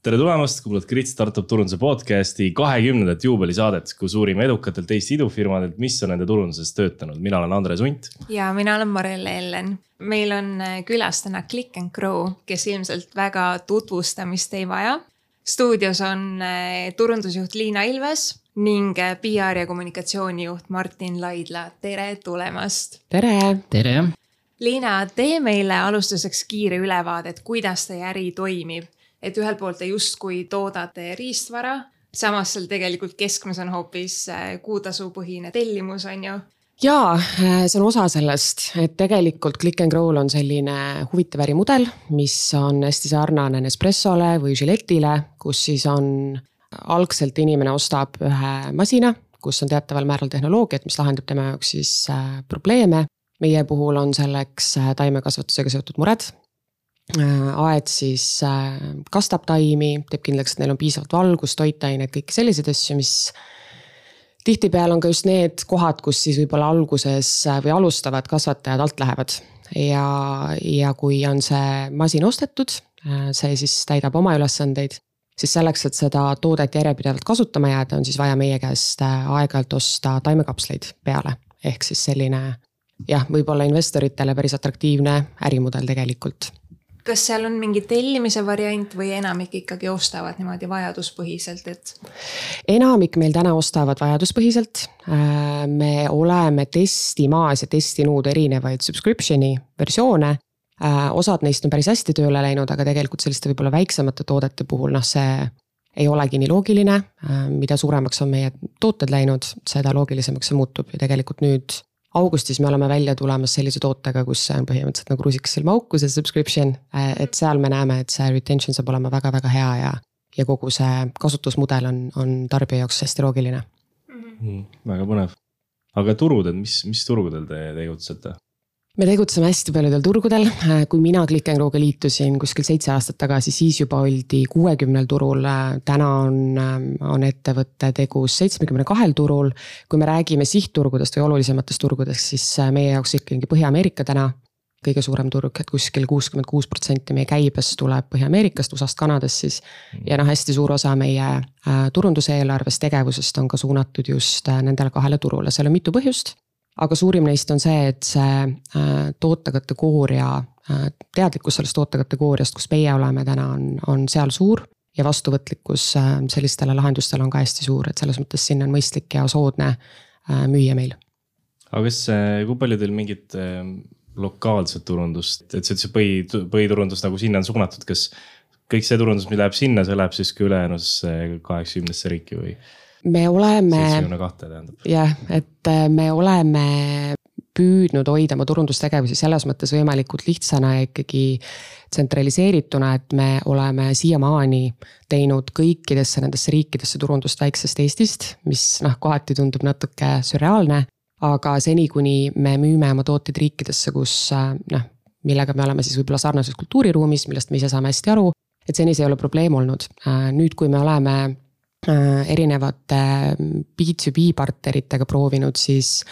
tere tulemast, kuulad Grit Startup turunduse podcast'i kahekümnendat juubelisaadet, kus uurime edukatelt Eesti idufirmadelt, mis on nende turunduses töötanud. mina olen Andres Unt. ja mina olen Marelle Ellen. meil on äh, külas täna Click and Grow, kes ilmselt väga tutvustamist ei vaja. stuudios on äh, turundusjuht Liina Ilves ning äh, PR ja kommunikatsioonijuht Martin Laidla, tere tulemast. tere. tere. Liina, tee meile alustuseks kiire ülevaade, et kuidas teie äri toimib et ühelt poolt te justkui toodate riistvara, samas seal tegelikult keskmes on hoopis äh, kuutasupõhine tellimus, on ju jaa, äh, see on osa sellest, et tegelikult Click and Grow'l on selline huvitav ärimudel, mis on hästi sarnane Nespressole või Gillette'ile, kus siis on algselt inimene ostab ühe masina, kus on teataval määral tehnoloogiat, mis lahendab tema jaoks siis äh, probleeme. meie puhul on selleks taimekasvatusega seotud mured, aed siis äh, kastab taimi, teeb kindlaks, et neil on piisavalt valgust, toitained, kõiki selliseid asju, mis tihtipeale on ka just need kohad, kus siis võib-olla alguses äh, või alustavad kasvatajad alt lähevad. ja, ja kui on see masin ostetud, see siis täidab oma ülesandeid, siis selleks, et seda toodet järjepidevalt kasutama jääda, on siis vaja meie käest aeg-ajalt osta taimekapsleid peale. ehk siis selline jah, võib-olla investoritele päris atraktiivne ärimudel tegelikult kas seal on mingi tellimise variant või enamik ikkagi ostavad niimoodi vajaduspõhiselt, et? enamik meil täna ostavad vajaduspõhiselt. Äh, me oleme testimas ja testinud erinevaid subscription'i versioone. Äh, osad neist on päris hästi tööle läinud, aga tegelikult selliste võib-olla väiksemate toodete puhul noh, see ei olegi nii loogiline. Äh, mida suuremaks on meie tooted läinud, seda loogilisemaks see muutub ja tegelikult nüüd augustis me oleme välja tulemas sellise tootega, kus see on põhimõtteliselt nagu rusikas silmaauku, see subscription. Äh, et seal me näeme, et see retention saab olema väga-väga hea ja, ja kogu see kasutusmudel on, on tarbija jaoks hästi loogiline mm,. väga põnev. aga turud, et mis, mis turgudel te tegutsete? Me tegutseme hästi paljudel turgudel, kui mina Click n Groga liitusin kuskil seitse aastat tagasi, siis juba oldi kuuekümnel turul. täna on, on ettevõte tegus seitsmekümne kahel turul. kui me räägime sihtturgudest või olulisematest turgudest, siis meie jaoks ikkagi Põhja-Ameerika täna kõige suurem turg, et kuskil kuuskümmend kuus protsenti meie käibest tuleb Põhja-Ameerikast, USA-st, Kanadast siis. ja noh, hästi suur osa meie äh, turunduseelarvest, tegevusest on ka suunatud just äh, nendele kahele turule, seal on mitu põhjust aga suurim neist on see, et see äh, tootekategooria, äh, teadlikkus sellest tootekategooriast, kus meie oleme täna, on, on seal suur. ja vastuvõtlikkus äh, sellistele lahendustele on ka hästi suur, et selles mõttes sinna on mõistlik ja soodne müüa meil. aga kas, kui palju teil mingit lokaalset turundust, et see, see põhi, põhiturundus nagu sinna on suunatud, kas kõik see turundus, mis läheb sinna, see läheb siis ka ülejäänusse kaheksakümnesse riiki või? Me oleme. seitsekümne kahte tähendab. jah, et äh, me oleme püüdnud hoida oma turundustegevusi selles mõttes võimalikult lihtsana ja ikkagi tsentraliseerituna, et me oleme siiamaani teinud kõikidesse nendesse riikidesse turundust väiksest Eestist, mis noh, kohati tundub natuke sürreaalne. aga seni, kuni me müüme oma tooteid riikidesse, kus äh, noh, millega me oleme siis võib-olla sarnases kultuuriruumis, millest me ise saame hästi aru, et seni see ei ole probleem olnud. Äh, nüüd, kui me oleme erinevate B2B partneritega proovinud siis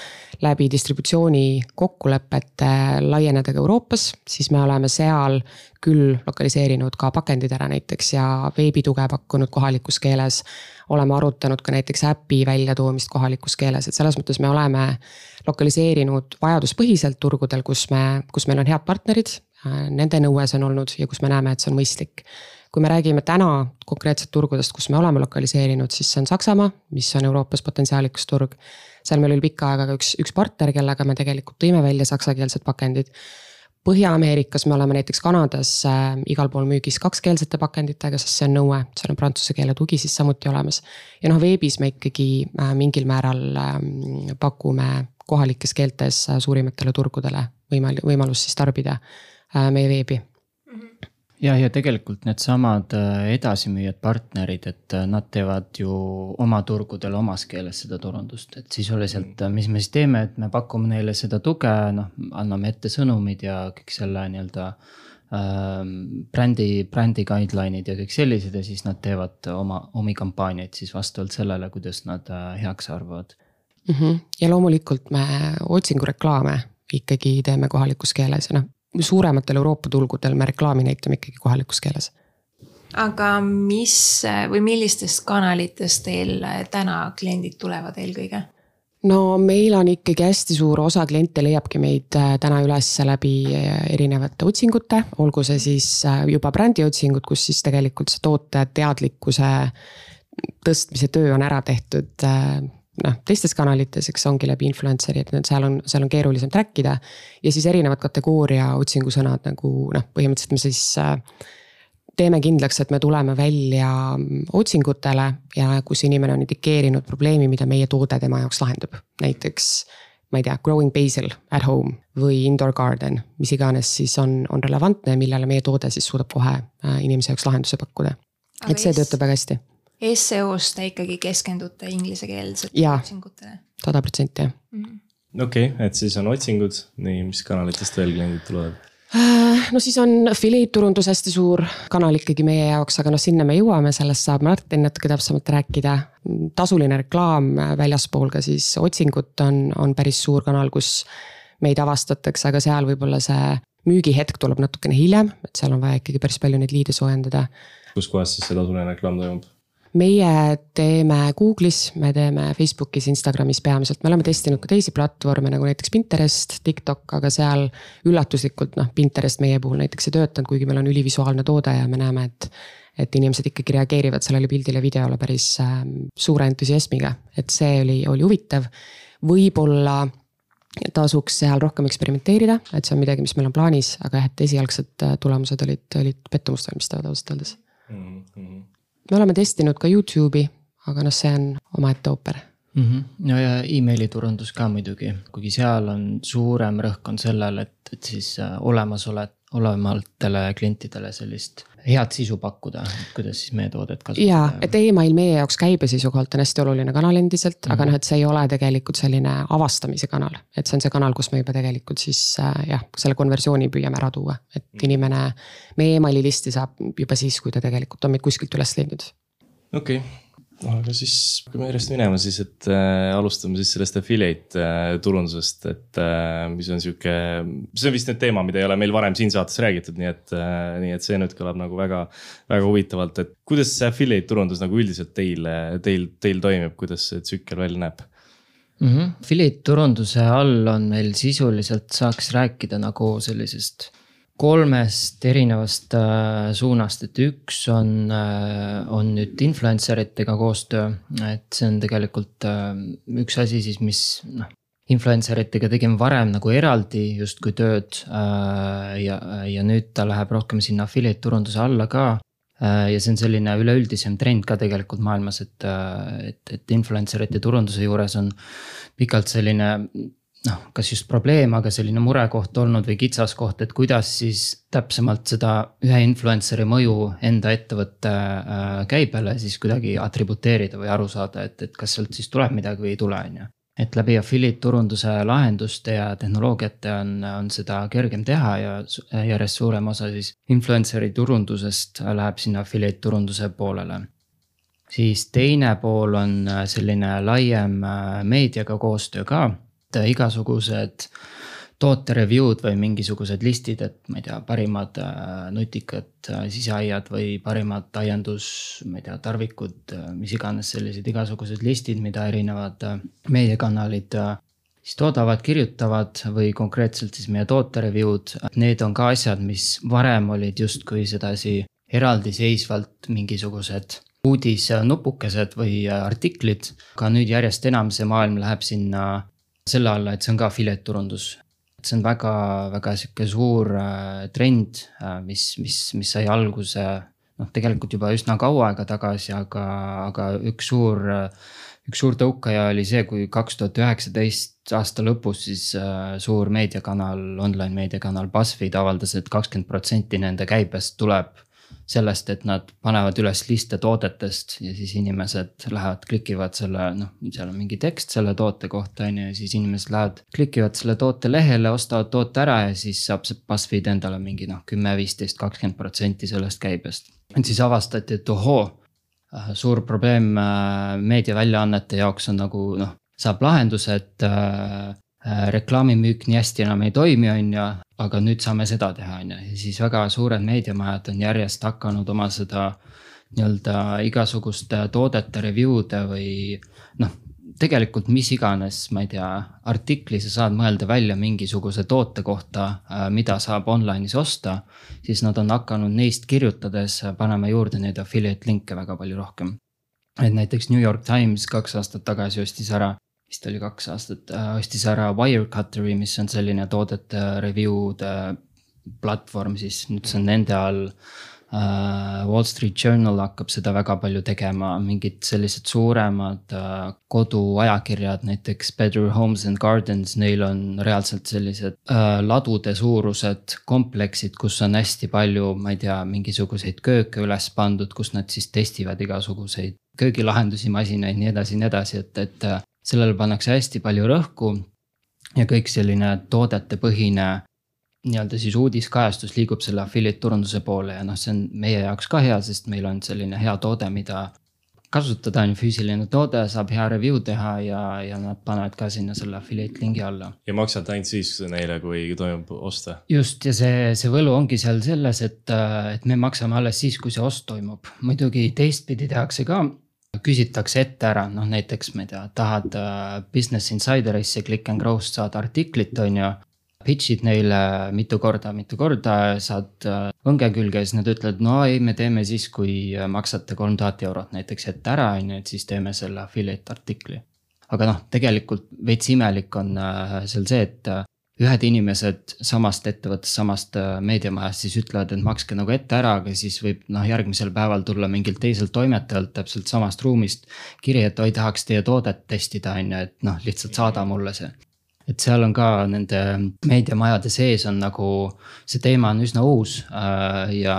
läbi distributsiooni kokkulepete laieneda ka Euroopas, siis me oleme seal küll lokaliseerinud ka pakendid ära näiteks ja veebituge pakkunud kohalikus keeles. oleme arutanud ka näiteks äpi väljatoomist kohalikus keeles, et selles mõttes me oleme lokaliseerinud vajaduspõhiselt turgudel, kus me, kus meil on head partnerid. Äh, nende nõue see on olnud ja kus me näeme, et see on mõistlik kui me räägime täna konkreetselt turgudest, kus me oleme lokaliseerinud, siis see on Saksamaa, mis on Euroopas potentsiaalikas turg. seal meil oli pikka aega ka üks, üks partner, kellega me tegelikult tõime välja saksakeelsed pakendid. Põhja-Ameerikas me oleme näiteks Kanadas äh, igal pool müügis kakskeelsete pakenditega, sest see on nõue, seal on prantsuse keele tugi siis samuti olemas. ja noh, veebis me ikkagi äh, mingil määral äh, pakume kohalikes keeltes äh, suurimatele turgudele võimal-, võimalust siis tarbida äh, meie veebi ja, ja tegelikult needsamad äh, edasimüüjad, partnerid, et äh, nad teevad ju oma turgudel omas keeles seda turundust, et sisuliselt, äh, mis me siis teeme, et me pakume neile seda tuge, noh, anname ette sõnumid ja kõik selle nii-öelda ähm, brändi, brändi guideline'id ja kõik sellised ja siis nad teevad oma, omi kampaaniaid siis vastavalt sellele, kuidas nad heaks arvavad mm. -hmm. ja loomulikult me otsingureklaame ikkagi teeme kohalikus keeles ja noh, suurematel Euroopa turgudel me reklaami näitame ikkagi kohalikus keeles aga mis või millistest kanalitest teil täna kliendid tulevad eelkõige? no meil on ikkagi hästi suur osa kliente leiabki meid äh, täna üles läbi äh, erinevate otsingute, olgu see siis äh, juba brändiotsingud, kus siis tegelikult see toote teadlikkuse tõstmise töö on ära tehtud noh, teistes kanalites, eks ongi läbi influencer'i, et seal on, seal on keerulisem track ida. ja siis erinevad kategooria otsingusõnad nagu noh, põhimõtteliselt me siis teeme kindlaks, et me tuleme välja otsingutele ja kus inimene on indikeerinud probleemi, mida meie toode tema jaoks lahendab. näiteks ma ei tea, growing basil at home või indoor garden, mis iganes siis on, on relevantne, millele meie toode siis suudab kohe äh, inimese jaoks lahenduse pakkuda. et see töötab väga hästi. SEO-s te ikkagi keskendute inglisekeelsetele otsingutele? sada protsenti jah. Mhm. okei okay,, et siis on otsingud, nii, mis kanalitest veel kliendid tulevad? Äh, no siis on affiliate turundus hästi suur kanal ikkagi meie jaoks, aga noh, sinna me jõuame, sellest saab Martin natuke täpsemalt rääkida. tasuline reklaam väljaspool ka siis otsingut on, on päris suur kanal, kus meid avastatakse, aga seal võib-olla see müügihetk tuleb natukene hiljem, et seal on vaja ikkagi päris palju neid liide soojendada. kus kohas siis see tasuline reklaam toimub? Meie teeme Google'is, me teeme Facebookis, Instagramis peamiselt, me oleme testinud ka teisi platvorme nagu näiteks Pinterest, TikTok, aga seal üllatuslikult noh, Pinterest meie puhul näiteks ei töötanud, kuigi meil on ülivisuaalne toode ja me näeme, et. et inimesed ikkagi reageerivad sellele pildile, videole päris äh, suure entusiasmiga, et see oli, oli huvitav. võib-olla tasuks seal rohkem eksperimenteerida, et see on midagi, mis meil on plaanis, aga jah, et esialgsed äh, tulemused olid, olid pettumust valmistavad ausalt öeldes mm. -hmm me oleme testinud ka Youtube'i, aga noh, see on omaette ooper mm. -hmm. no ja emaili turundus ka muidugi, kuigi seal on suurem rõhk on sellel, et, et siis äh, olemasolev, olevatele klientidele sellist head sisu pakkuda, kuidas siis meie toodet kasutada. ja, et email meie jaoks käibe seisukohalt on hästi oluline kanal endiselt mm, -hmm. aga noh, et see ei ole tegelikult selline avastamise kanal. et see on see kanal, kus me juba tegelikult siis äh, jah, selle konversiooni püüame ära tuua, et -hmm. inimene. meie emaili listi saab juba siis, kui ta tegelikult on meid kuskilt üles leidnud. okei okay aga siis hakkame järjest minema siis, et äh, alustame siis sellest affiliate äh, turundusest, et äh, mis on sihuke. see on vist nüüd teema, mida ei ole meil varem siin saates räägitud, nii et äh,, nii et see nüüd kõlab nagu väga, väga huvitavalt, et kuidas see affiliate turundus nagu üldiselt teil, teil, teil toimib, kuidas see tsükkel välja näeb? mm -hmm.. Affiliate turunduse all on meil sisuliselt saaks rääkida nagu sellisest kolmest erinevast äh, suunast, et üks on äh,, on nüüd influencer itega koostöö, et see on tegelikult äh, üks asi siis, mis noh. Influencer itega tegime varem nagu eraldi justkui tööd äh, ja, ja nüüd ta läheb rohkem sinna affiliate turunduse alla ka äh,. ja see on selline üleüldisem trend ka tegelikult maailmas, et, äh, et, et influencer ite turunduse juures on pikalt selline noh, kas just probleem, aga selline murekoht olnud või kitsaskoht, et kuidas siis täpsemalt seda ühe influencer'i mõju enda ettevõtte äh, käibele siis kuidagi atributeerida või aru saada, et, et kas sealt siis tuleb midagi või ei tule, on ju. et läbi affiliate turunduse lahenduste ja tehnoloogiate on, on seda kergem teha ja järjest suurem osa siis influencer'i turundusest läheb sinna affiliate turunduse poolele siis teine pool on selline laiem äh, meediaga koostöö ka et igasugused toote review'd või mingisugused listid, et ma ei tea, parimad äh, nutikad äh, siseaiad või parimad aiandus, ma ei tea, tarvikud, äh, mis iganes sellised igasugused listid, mida erinevad meediakanalid siis toodavad, kirjutavad või konkreetselt siis meie toote review'd, need on ka asjad, mis varem olid justkui sedasi eraldiseisvalt mingisugused uudisnupukesed või artiklid. aga nüüd järjest enam see maailm läheb sinna selle alla, et see on ka filetturundus. see on väga, väga sihuke suur äh, trend, äh, mis, mis, mis sai alguse noh, tegelikult juba üsna kaua aega tagasi, aga, aga üks suur, üks suur tõukaja oli see, kui kaks tuhat üheksateist aasta lõpus siis äh, suur meediakanal, online meediakanal BuzzFeed avaldas et, et kakskümmend protsenti nende käibest tuleb sellest, et nad panevad üles liste toodetest ja siis inimesed lähevad, klikivad selle, noh, seal on mingi tekst selle toote kohta, on ju, ja siis inimesed lähevad, klikivad selle toote lehele, ostavad toote ära ja siis saab see BuzzFeed endale mingi noh, kümme, viisteist, kakskümmend protsenti sellest käibest. et siis avastati, et ohoo, äh, suur probleem äh, meediaväljaannete jaoks on nagu noh, saab lahenduse, et äh, reklaamimüük nii hästi enam ei toimi, on ju, aga nüüd saame seda teha, on ju, ja siis väga suured meediamajad on järjest hakanud oma seda nii-öelda igasuguste toodete review'de või noh, tegelikult mis iganes, ma ei tea, artikli sa saad mõelda välja mingisuguse toote kohta, äh, mida saab online'is osta. siis nad on hakanud neist kirjutades panema juurde neid affiliate link'e väga palju rohkem. et näiteks New York Times kaks aastat tagasi ostis ära vist oli kaks aastat, äh, ostis ära Wirecutteri, mis on selline toodete review'de platvorm, siis. Nüüd see on nende all. Äh, Wall Street Journal hakkab seda väga palju tegema, mingid sellised suuremad äh, koduajakirjad, näiteks Better Homes and Gardens, neil on reaalselt sellised ladude suurused kompleksid, kus on hästi palju, ma ei tea, mingisuguseid kööke üles pandud, kus nad siis testivad igasuguseid köögilahendusi, masinaid, nii edasi, nii edasi, et, et sellele pannakse hästi palju rõhku ja kõik selline toodetepõhine nii-öelda siis uudiskajastus liigub selle affiliate turunduse poole ja noh, see on meie jaoks ka hea, sest meil on selline hea toode, mida kasutada on füüsiline toode, saab hea review teha ja, ja nad panevad ka sinna selle affiliate lingi alla. ja maksad ainult siis neile, kui toimub ost? just ja see, see võlu ongi seal selles, et, et me maksame alles siis, kui see ost toimub. muidugi teistpidi tehakse ka küsitakse ette ära, noh näiteks ma ei tea, tahad uh, Business Insiderisse Click and Grow'st saada artiklit, on ju. Pitch'id neile mitu korda, mitu korda, saad uh, õnge külge ja siis nad ütlevad, no ei, me teeme siis, kui äh, maksate kolm tuhat eurot näiteks ette ära, on ju, et siis teeme selle affiliate artikli. aga noh, tegelikult veits imelik on seal see, et ühed inimesed samast ettevõttest, samast äh, meediamajast siis ütlevad, et makske nagu ette ära, aga siis võib noh, järgmisel päeval tulla mingilt teiselt toimetajalt täpselt samast ruumist kiri, et oi, tahaks teie toodet testida, on ju, et noh, lihtsalt saada mulle see. et seal on ka nende meediamajade sees on nagu, see teema on üsna uus äh, ja,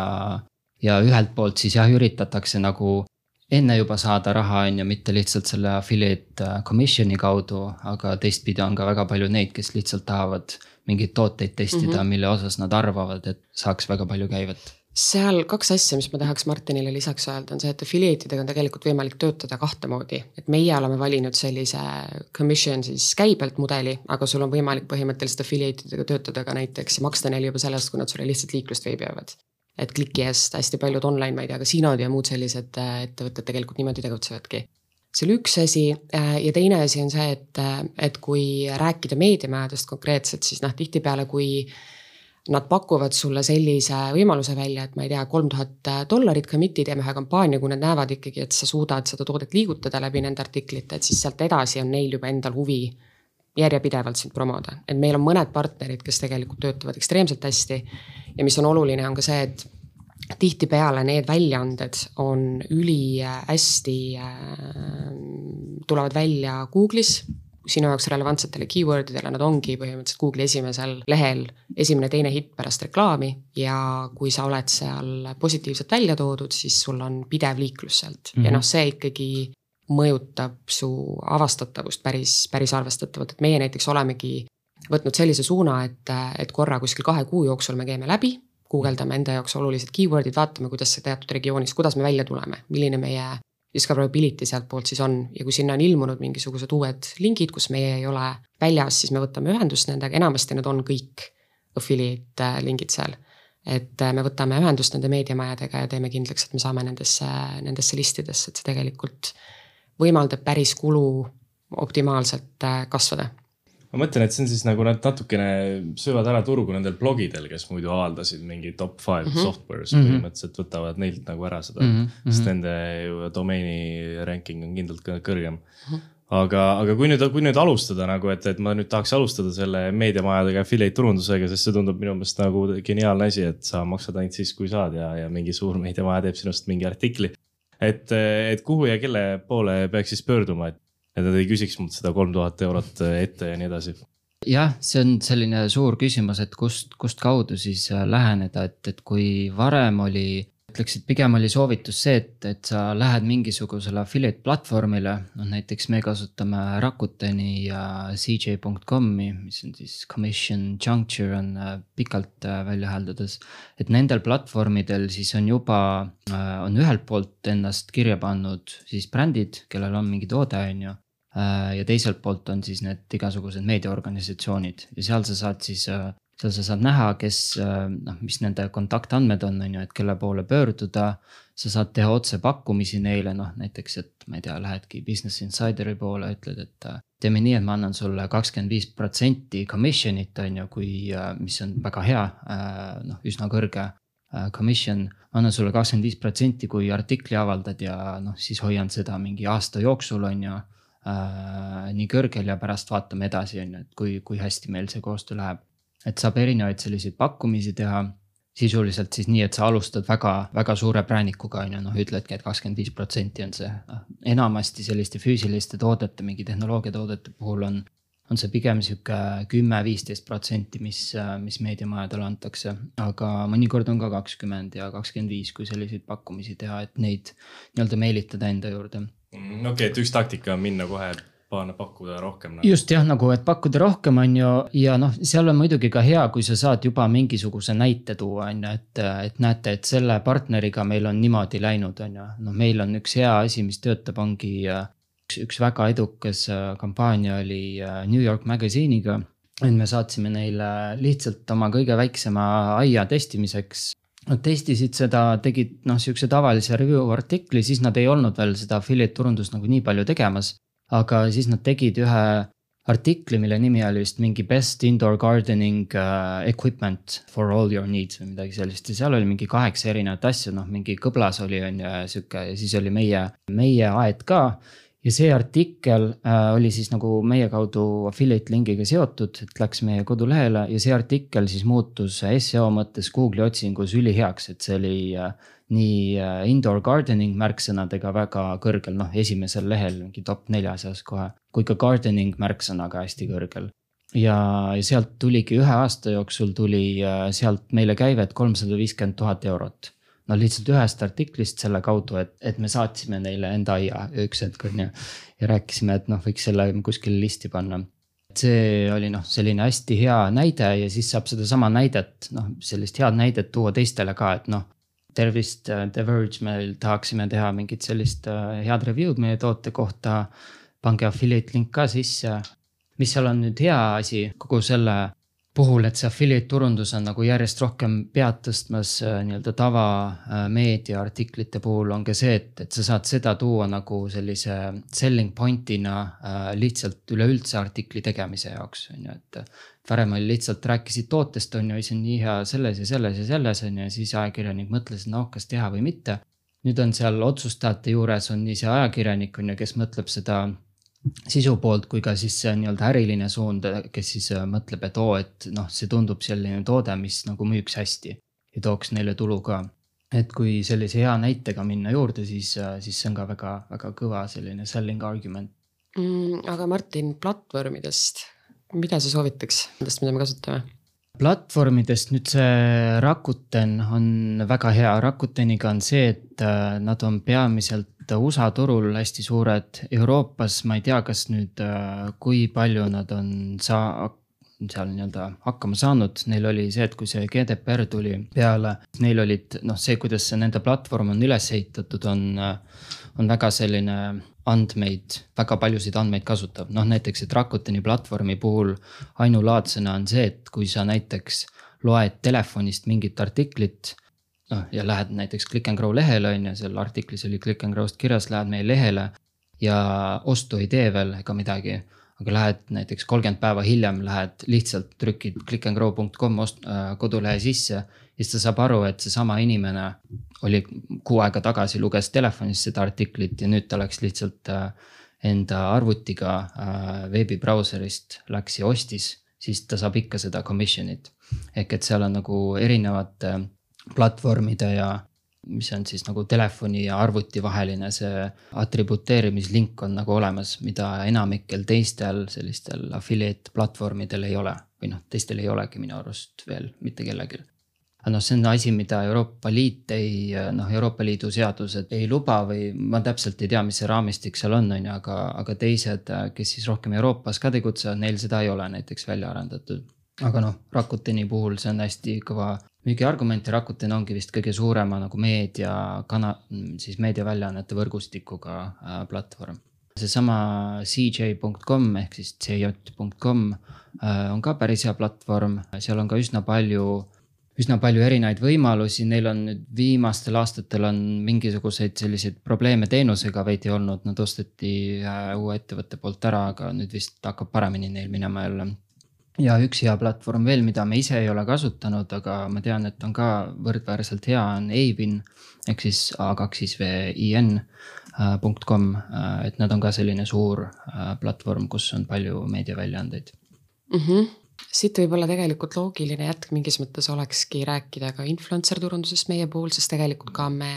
ja ühelt poolt siis jah, üritatakse nagu enne juba saada raha, on ju, mitte lihtsalt selle affiliate äh, commission'i kaudu, aga teistpidi on ka väga palju neid, kes lihtsalt tahavad mingeid tooteid testida mm, -hmm. mille osas nad arvavad, et saaks väga palju käivet seal kaks asja, mis ma tahaks Martinile lisaks öelda, on see, et affiliate idega on tegelikult võimalik töötada kahte moodi. et meie oleme valinud sellise commission siis käibelt mudeli, aga sul on võimalik põhimõtteliselt affiliate idega töötada ka näiteks ja maksta neile juba sellest, kui nad sulle lihtsalt liiklust veebivad et kliki eest hästi paljud online, ma ei tea, kasiinod ja muud sellised äh, ettevõtted tegelikult niimoodi tegutsevadki. see oli üks asi äh, ja teine asi on see, et, äh, et kui rääkida meediamajadest konkreetselt, siis noh, tihtipeale, kui nad pakuvad sulle sellise võimaluse välja, et ma ei tea, kolm tuhat dollarit commit'i teeme ühe kampaania, kui nad näevad ikkagi, et sa suudad seda toodet liigutada läbi nende artiklite, et siis sealt edasi on neil juba endal huvi järjepidevalt sind promoda, et meil on mõned partnerid, kes tegelikult töötavad ekstreemselt hästi. ja mis on oluline, on ka see, et tihtipeale need väljaanded on ülihästi äh,, tulevad välja Google'is sinu jaoks relevantsetele keyword idele, nad ongi põhimõtteliselt Google'i esimesel lehel esimene-teine hitt pärast reklaami. ja kui sa oled seal positiivselt välja toodud, siis sul on pidev liiklus sealt mm -hmm. ja noh, see ikkagi mõjutab su avastatavust päris, päris arvestatavalt, et meie näiteks olemegi võtnud sellise suuna, et, et korra kuskil kahe kuu jooksul me käime läbi, guugeldame enda jaoks olulised keyword'id, vaatame, kuidas see teatud regioonis, kuidas me välja tuleme, milline meie discoverability sealtpoolt siis on. Ja kui sinna on ilmunud mingisugused uued lingid, kus meie ei ole väljas, siis me võtame ühendust nendega, enamasti need on kõik affiliate äh, lingid seal. et äh, me võtame ühendust nende meediamajadega ja teeme kindlaks, et me saame nendesse, nendesse listidesse, et see tegelikult võimaldab päris kulu optimaalselt äh, kasvada ma mõtlen, et see on siis nagu nad natukene söövad ära turgu nendel blogidel, kes muidu avaldasid mingi top five mm -hmm. software's mm -hmm. põhimõtteliselt võtavad neilt nagu ära seda mm, -hmm. sest nende ju domeeni ranking on kindlalt kõrgem mm. -hmm. aga, aga kui nüüd, kui nüüd alustada nagu, et, et ma nüüd tahaks alustada selle meediamajadega affiliate turundusega, sest see tundub minu meelest nagu geniaalne asi, et sa maksad ainult siis, kui saad ja, ja mingi suur meediamaja teeb sinust mingi artikli et, et kuhu ja kelle poole peaks siis pöörduma, et, et nad ei küsiks mult seda kolm tuhat eurot ette ja nii edasi? jah, see on selline suur küsimus, et kust, kust kaudu siis läheneda, et, et kui varem oli ütleks, et pigem oli soovitus see, et, et sa lähed mingisugusele affiliate platvormile, noh näiteks me kasutame Rakuteni ja CJ.com'i, mis on siis commission juncture on äh, pikalt äh, välja hääldades. et nendel platvormidel siis on juba, äh, on ühelt poolt ennast kirja pannud siis brändid, kellel on mingi toode, on ju. ja teiselt poolt on siis need igasugused meediaorganisatsioonid ja seal sa saad siis, seal sa saad näha, kes noh, mis nende kontaktandmed on, on ju, et kelle poole pöörduda. sa saad teha otsepakkumisi neile, noh näiteks, et ma ei tea, lähedki Business Insideri poole, ütled, et teeme nii, et ma annan sulle kakskümmend viis protsenti commission'it on ju, kui, mis on väga hea, noh üsna kõrge commission. annan sulle kakskümmend viis protsenti, kui artikli avaldad ja noh, siis hoian seda mingi aasta jooksul on ju äh, nii kõrgel ja pärast vaatame edasi, on ju, et kui, kui hästi meil see koostöö läheb. Et saab erinevaid selliseid pakkumisi teha sisuliselt siis nii, et sa alustad väga, väga suure präänikuga on ju, noh ütledki et, kakskümmend viis protsenti on see, noh enamasti selliste füüsiliste toodete, mingi tehnoloogiatoodete puhul on. on see pigem sihuke kümme, viisteist protsenti, mis, mis meediamajadele antakse, aga mõnikord on ka kakskümmend ja kakskümmend viis, kui selliseid pakkumisi teha, et neid nii-öelda meelitada enda juurde Mm, okei okay,, et üks taktika on minna kohe panna, pakkuda rohkem nagu.. just jah, nagu, et pakkuda rohkem, on ju, ja noh, seal on muidugi ka hea, kui sa saad juba mingisuguse näite tuua, on ju, et, et näete, et selle partneriga meil on niimoodi läinud, on ju. noh, meil on üks hea asi, mis töötab, ongi üks, üks väga edukas äh, kampaania oli äh, New York Magazine'iga. et me saatsime neile lihtsalt oma kõige väiksema aia testimiseks Nad testisid seda, tegid noh, sihukese tavalise review artikli, siis nad ei olnud veel seda affiliate turundust nagu nii palju tegemas. Aga siis nad tegid ühe artikli, mille nimi oli vist mingi best indoor gardening uh, equipment for all your needs või midagi sellist. Ja seal oli mingi kaheksa erinevat asja, noh mingi kõblas oli on ju sihuke ja siis oli meie, meie aed ka ja see artikkel äh, oli siis nagu meie kaudu affiliate lingiga seotud, et läks meie kodulehele ja see artikkel siis muutus seo mõttes Google'i otsingus üliheaks, et see oli äh, nii äh, indoor gardening märksõnadega väga kõrgel, noh esimesel lehel mingi top nelja seas kohe, kui ka gardening märksõnaga hästi kõrgel. ja, ja sealt tuligi ühe aasta jooksul tuli äh, sealt meile käivet kolmsada viiskümmend tuhat eurot no lihtsalt ühest artiklist selle kaudu, et, et me saatsime neile enda aia üks hetk on ju. ja rääkisime, et noh, võiks selle kuskile listi panna. see oli noh, selline hästi hea näide ja siis saab sedasama näidet, noh sellist head näidet tuua teistele ka, et noh. tervist, The Verge, me tahaksime teha mingit sellist äh, head review'd meie toote kohta. pange affiliate link ka sisse. mis seal on nüüd hea asi kogu selle puhul, et see affiliate turundus on nagu järjest rohkem pead tõstmas äh, nii-öelda tavameedia artiklite puhul on ka see, et, et sa saad seda tuua nagu sellise selling point'ina äh, lihtsalt üleüldse artikli tegemise jaoks, on ju, et. varem oli lihtsalt rääkisid tootest, on ju, see on nii hea selles ja selles ja selles on ju, ja siis ajakirjanik mõtles, et noh, kas teha või mitte. nüüd on seal otsustajate juures on nii see ajakirjanik on ju, kes mõtleb seda sisu poolt kui ka siis see nii-öelda äriline suund, kes siis äh, mõtleb, et oo, et noh, see tundub selline toode, mis nagu müüks hästi ja tooks neile tulu ka. et kui sellise hea näitega minna juurde, siis, äh, siis see on ka väga-väga kõva selline selling argument mm,. aga Martin, platvormidest, mida sa soovitaks nendest, mida me kasutame? platvormidest nüüd see Rakuten on väga hea, Rakuteniga on see, et äh, nad on peamiselt USA turul hästi suured, Euroopas ma ei tea, kas nüüd, äh, kui palju nad on saa-, seal nii-öelda hakkama saanud, neil oli see, et kui see GDPR tuli peale, neil olid noh, see, kuidas see nende platvorm on üles ehitatud, on, äh, on väga selline andmeid, väga paljusid andmeid kasutav, noh näiteks, et Rakuteni platvormi puhul ainulaadsena on see, et kui sa näiteks loed telefonist mingit artiklit noh ja lähed näiteks Click n Grow lehele on ju, seal artiklis oli Click n Grow'st kirjas, lähed meie lehele ja ostu ei tee veel ega midagi. aga lähed näiteks kolmkümmend päeva hiljem lähed lihtsalt trükid clickandgrow.com ost- äh,, kodulehe sisse. siis ta saab aru, et seesama inimene oli kuu aega tagasi, luges telefonis seda artiklit ja nüüd ta läks lihtsalt äh, enda arvutiga äh, veebibrauserist läks ja ostis, siis ta saab ikka seda commission'it. ehk et seal on nagu erinevate äh, platvormide ja mis on siis nagu telefoni ja arvuti vaheline see atributeerimislink on nagu olemas, mida enamikel teistel sellistel affiliate platvormidel ei ole. või noh, teistel ei olegi minu arust veel mitte kellelgi. aga noh, see on asi, mida Euroopa Liit ei, noh, Euroopa Liidu seadused ei luba või ma täpselt ei tea, mis see raamistik seal on, on ju, aga, aga teised, kes siis rohkem Euroopas ka tegutsevad, neil seda ei ole näiteks välja arendatud aga noh, Rakuteni puhul see on hästi kõva müügiargument ja Rakuten ongi vist kõige suurema nagu meedia kana-, siis meediaväljaannete võrgustikuga äh, platvorm. seesama cj.com ehk siis cj.com äh, on ka päris hea platvorm, seal on ka üsna palju üsna palju erinevaid võimalusi, neil on nüüd viimastel aastatel on mingisuguseid selliseid probleeme teenusega veidi olnud, nad osteti äh, uue ettevõtte poolt ära, aga nüüd vist hakkab paremini neil minema jälle. Ja üks hea platvorm veel, mida me ise ei ole kasutanud, aga ma tean, et on ka võrdväärselt hea, on Avin ehk siis A2 siis VIN äh, .com, äh, et nad on ka selline suur platvorm, kus on palju meediaväljaandeid mm. -hmm siit võib-olla tegelikult loogiline jätk mingis mõttes olekski rääkida ka influencer turundusest meie puhul, sest tegelikult ka me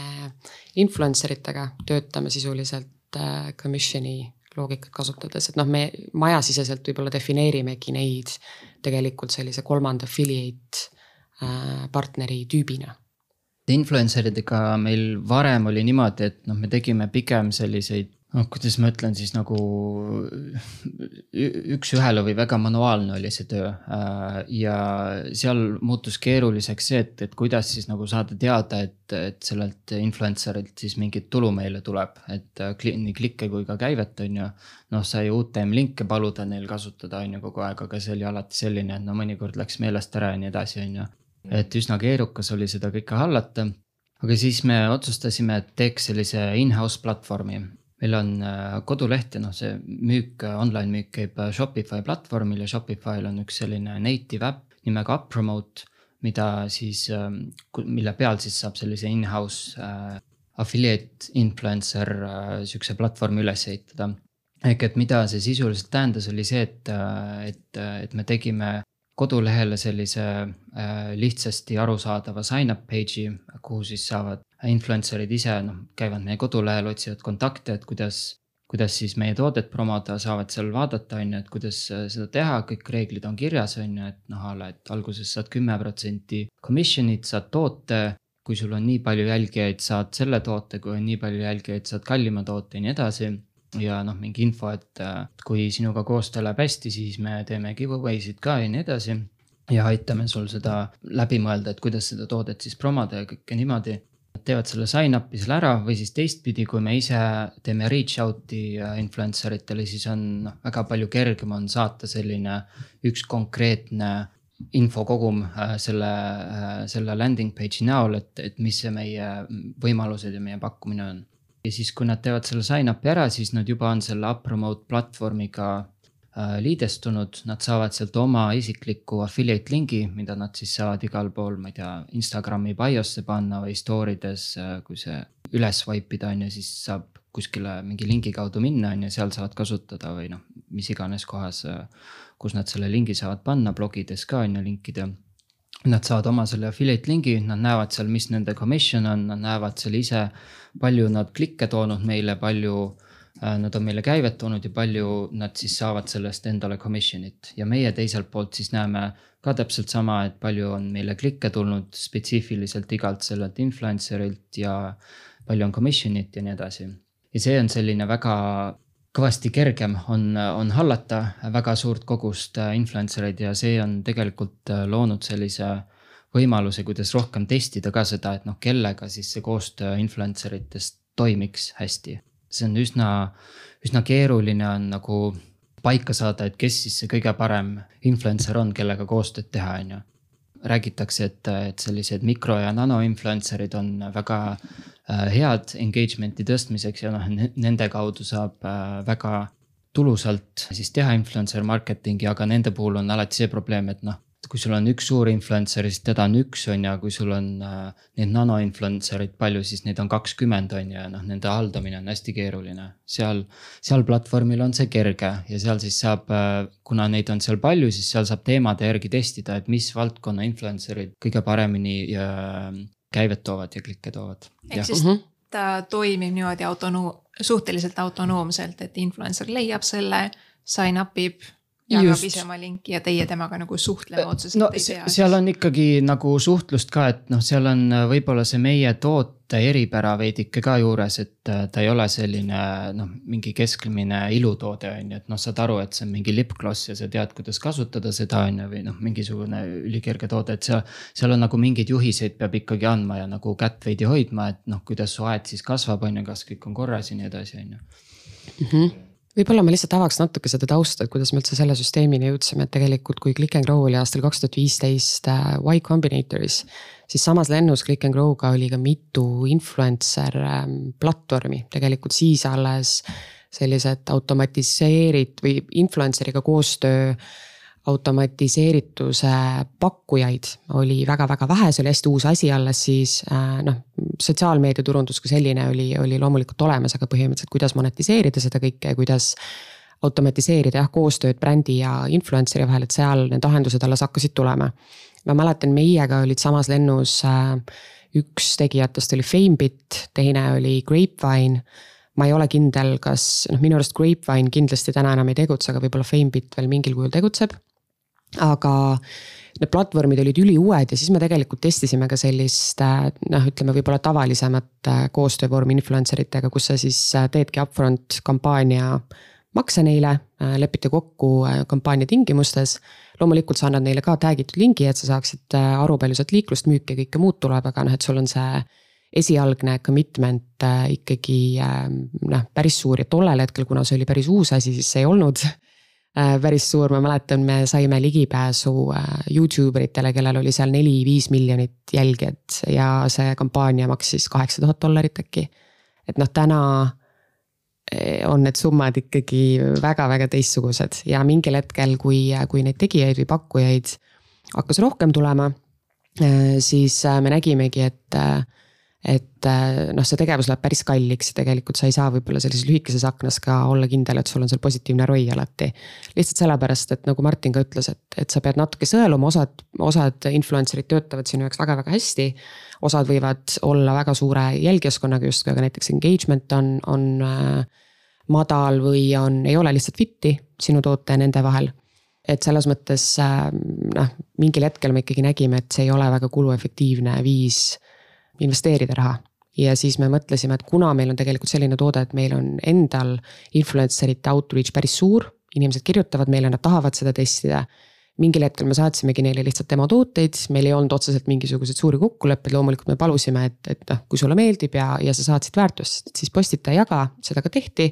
influencer itega töötame sisuliselt äh, commission'i loogikat kasutades, et noh, me majasiseselt võib-olla defineerimegi neid tegelikult sellise kolmanda affiliate äh, partneri tüübina. Influencer idega meil varem oli niimoodi, et noh, me tegime pigem selliseid noh, kuidas ma ütlen siis nagu üks-ühele või väga manuaalne oli see töö. Äh, ja seal muutus keeruliseks see, et, et kuidas siis nagu saada teada, et, et sellelt influencer'ilt siis mingit tulu meile tuleb, et äh, nii klikke kui ka käivet, on ju. noh, sai UTM linke paluda neil kasutada, on ju kogu aeg, aga see oli alati selline, et no mõnikord läks meelest ära ja nii edasi, on ju. et üsna keerukas oli seda kõike hallata aga siis me otsustasime, et teeks sellise in-house platvormi meil on äh, koduleht ja noh, see müük, online müük käib äh, Shopify platvormil ja Shopify'l on üks selline native äpp nimega UpPromote, mida siis, ähm, mille peal siis saab sellise in-house äh, affiliate influencer sihukese platvormi üles ehitada. ehk et mida see sisuliselt tähendas, oli see, et, et, et me tegime kodulehele sellise lihtsasti arusaadava sign-up page'i, kuhu siis saavad influencer'id ise noh, käivad meie kodulehel, otsivad kontakte, et kuidas, kuidas siis meie toodet promoda, saavad seal vaadata, on ju, et kuidas äh, seda teha, kõik reeglid on kirjas, on ju, et noh, a la, et alguses saad kümme protsenti commission'it, saad toote. kui sul on nii palju jälgijaid, saad selle toote, kui on nii palju jälgijaid, saad kallima toote ja nii edasi ja noh, mingi info, et äh, kui sinuga koostöö läheb hästi, siis me teeme giveaway sid ka ja nii edasi. ja aitame sul seda läbi mõelda, et kuidas seda toodet siis promoda ja kõike niimoodi teevad selle sign-up'i seal ära või siis teistpidi, kui me ise teeme reach out'i äh, influencer itele, siis on noh, väga palju kergem on saata selline üks konkreetne infokogum äh, selle, selle landing page'i näol, et, et mis see meie võimalused ja meie pakkumine on. Ja siis, kui nad teevad selle sign-up'i ära, siis nad juba on selle UpPromote platvormiga Äh, liidestunud, nad saavad sealt oma isikliku affiliate lingi, mida nad siis saavad igal pool, ma ei tea, Instagrami biosse panna või story des, äh, kui see üles swipe ida on ju, siis saab kuskile mingi lingi kaudu minna, on ju, seal saavad kasutada või noh, mis iganes kohas, äh, kus nad selle lingi saavad panna, blogides ka on ju linkida. Nad saavad oma selle affiliate lingi, nad näevad seal, mis nende commission on, nad näevad seal ise, palju nad klikke toonud meile, palju Äh, nad on meile käivet toonud ja palju nad siis saavad sellest endale commission'it ja meie teiselt poolt siis näeme ka täpselt sama, et palju on meile klikke tulnud spetsiifiliselt igalt sellelt influencer'ilt ja palju on commission'it ja nii edasi. ja see on selline väga kõvasti kergem on, on hallata väga suurt kogust äh, influencer eid ja see on tegelikult äh, loonud sellise võimaluse, kuidas rohkem testida ka seda, et noh, kellega siis see koostöö influencer itest toimiks hästi see on üsna, üsna keeruline on nagu paika saada, et kes siis see kõige parem influencer on, kellega koostööd teha, on ju. Räägitakse, et, et sellised mikro ja nano influencer'id on väga äh, head engagement'i tõstmiseks ja noh, nende kaudu saab äh, väga tulusalt siis teha influencer marketing'i, aga nende puhul on alati see probleem, et noh kui sul on üks suur influencer, siis teda on üks, on ju, kui sul on äh, neid nano influencer'id palju, siis neid on kakskümmend, on ju, ja noh, nende haldamine on hästi keeruline. seal, seal platvormil on see kerge ja seal siis saab äh,, kuna neid on seal palju, siis seal saab teemade järgi testida, et mis valdkonna influencer'id kõige paremini äh, käivet toovad ja klikke toovad. ehk siis mhm. ta toimib niimoodi autonoom-, suhteliselt autonoomselt, et influencer leiab selle, sign up ib jagab ise oma linki ja teie temaga nagu suhtlema otseselt no, ei pea. seal on ikkagi nagu suhtlust ka, et noh, seal on äh, võib-olla see meie toote eripära veidike ka juures, et äh, ta ei ole selline noh, mingi keskmine ilutoode on ju, et noh, saad aru, et see on mingi lipgloss ja sa tead, kuidas kasutada seda on ju, või noh, mingisugune ülikerge toode, et seal. seal on nagu mingeid juhiseid peab ikkagi andma ja nagu kätt veidi hoidma, et noh, kuidas su aed siis kasvab, on ju, kas kõik on korras ja nii edasi, on ju mhm võib-olla ma lihtsalt avaks natuke seda tausta, et kuidas me üldse selle süsteemini jõudsime, et tegelikult kui Click n Grow oli aastal kaks tuhat viisteist äh, Y Combinatoris. siis samas lennus Click n Grow'ga oli ka mitu influencer ähm, platvormi, tegelikult siis alles sellised automatiseerit- või influencer'iga koostöö automatiseerituse pakkujaid oli väga-väga vähe, see oli hästi uus asi alles siis äh, noh, sotsiaalmeediaturundus kui selline oli, oli loomulikult olemas, aga põhimõtteliselt, kuidas monetiseerida seda kõike ja kuidas automatiseerida jah, koostööd brändi ja influencer'i vahel, et seal need lahendused alles hakkasid tulema. ma mäletan, meiega olid samas lennus äh, üks tegijatest oli Famebit, teine oli Grapevine ma ei ole kindel, kas noh, minu arust Grapevine kindlasti täna enam ei tegutse, aga võib-olla Famebit veel mingil kujul tegutseb aga need platvormid olid üliuued ja siis me tegelikult testisime ka sellist noh, ütleme võib-olla tavalisemat äh, koostöövormi influencer itega, kus sa siis äh, teedki upfront kampaania makse neile, äh, lepite kokku kampaania tingimustes. loomulikult sa annad neile ka tag itud lingi, et sa saaksid aru, palju sealt liiklust, müüki ja kõike muud tuleb, aga noh, et sul on see esialgne commitment ikkagi noh, päris suur ja tollel hetkel, kuna see oli päris uus asi, siis see ei olnud Äh, päris suur, ma mäletan, me saime ligipääsu äh, Youtube eritele, kellel oli seal neli-viis miljonit jälgijat ja see kampaania maksis kaheksa tuhat dollarit äkki. et noh, täna eh, on need summad ikkagi väga-väga teistsugused ja mingil hetkel, kui, kui neid tegijaid või pakkujaid hakkas rohkem tulema, äh, siis me nägimegi, et et äh, noh, see tegevus läheb päris kalliks ja tegelikult sa ei saa võib-olla sellises lühikeses aknas ka olla kindel, et sul on seal positiivne ROI alati. lihtsalt sellepärast, et nagu Martin ka ütles, et, et sa pead natuke sõeluma, osad, osad influencer'id töötavad sinu jaoks väga-väga hästi. osad võivad olla väga suure jälgijaskonnaga justkui, aga näiteks engagement on, on äh, madal või on, ei ole lihtsalt fit'i sinu toote ja nende vahel et selles mõttes äh, noh, mingil hetkel me ikkagi nägime, et see ei ole väga kuluefektiivne viis investeerida raha. ja siis me mõtlesime, et kuna meil on tegelikult selline toode, et meil on endal influencer ite outreach päris suur, inimesed kirjutavad meile, nad tahavad seda testida mingil hetkel me saatsimegi neile lihtsalt demo tooteid, meil ei olnud otseselt mingisuguseid suuri kokkuleppeid, loomulikult me palusime, et, et noh, kui sulle meeldib ja, ja sa saad siit väärtust, siis postita ja jaga, seda ka tehti.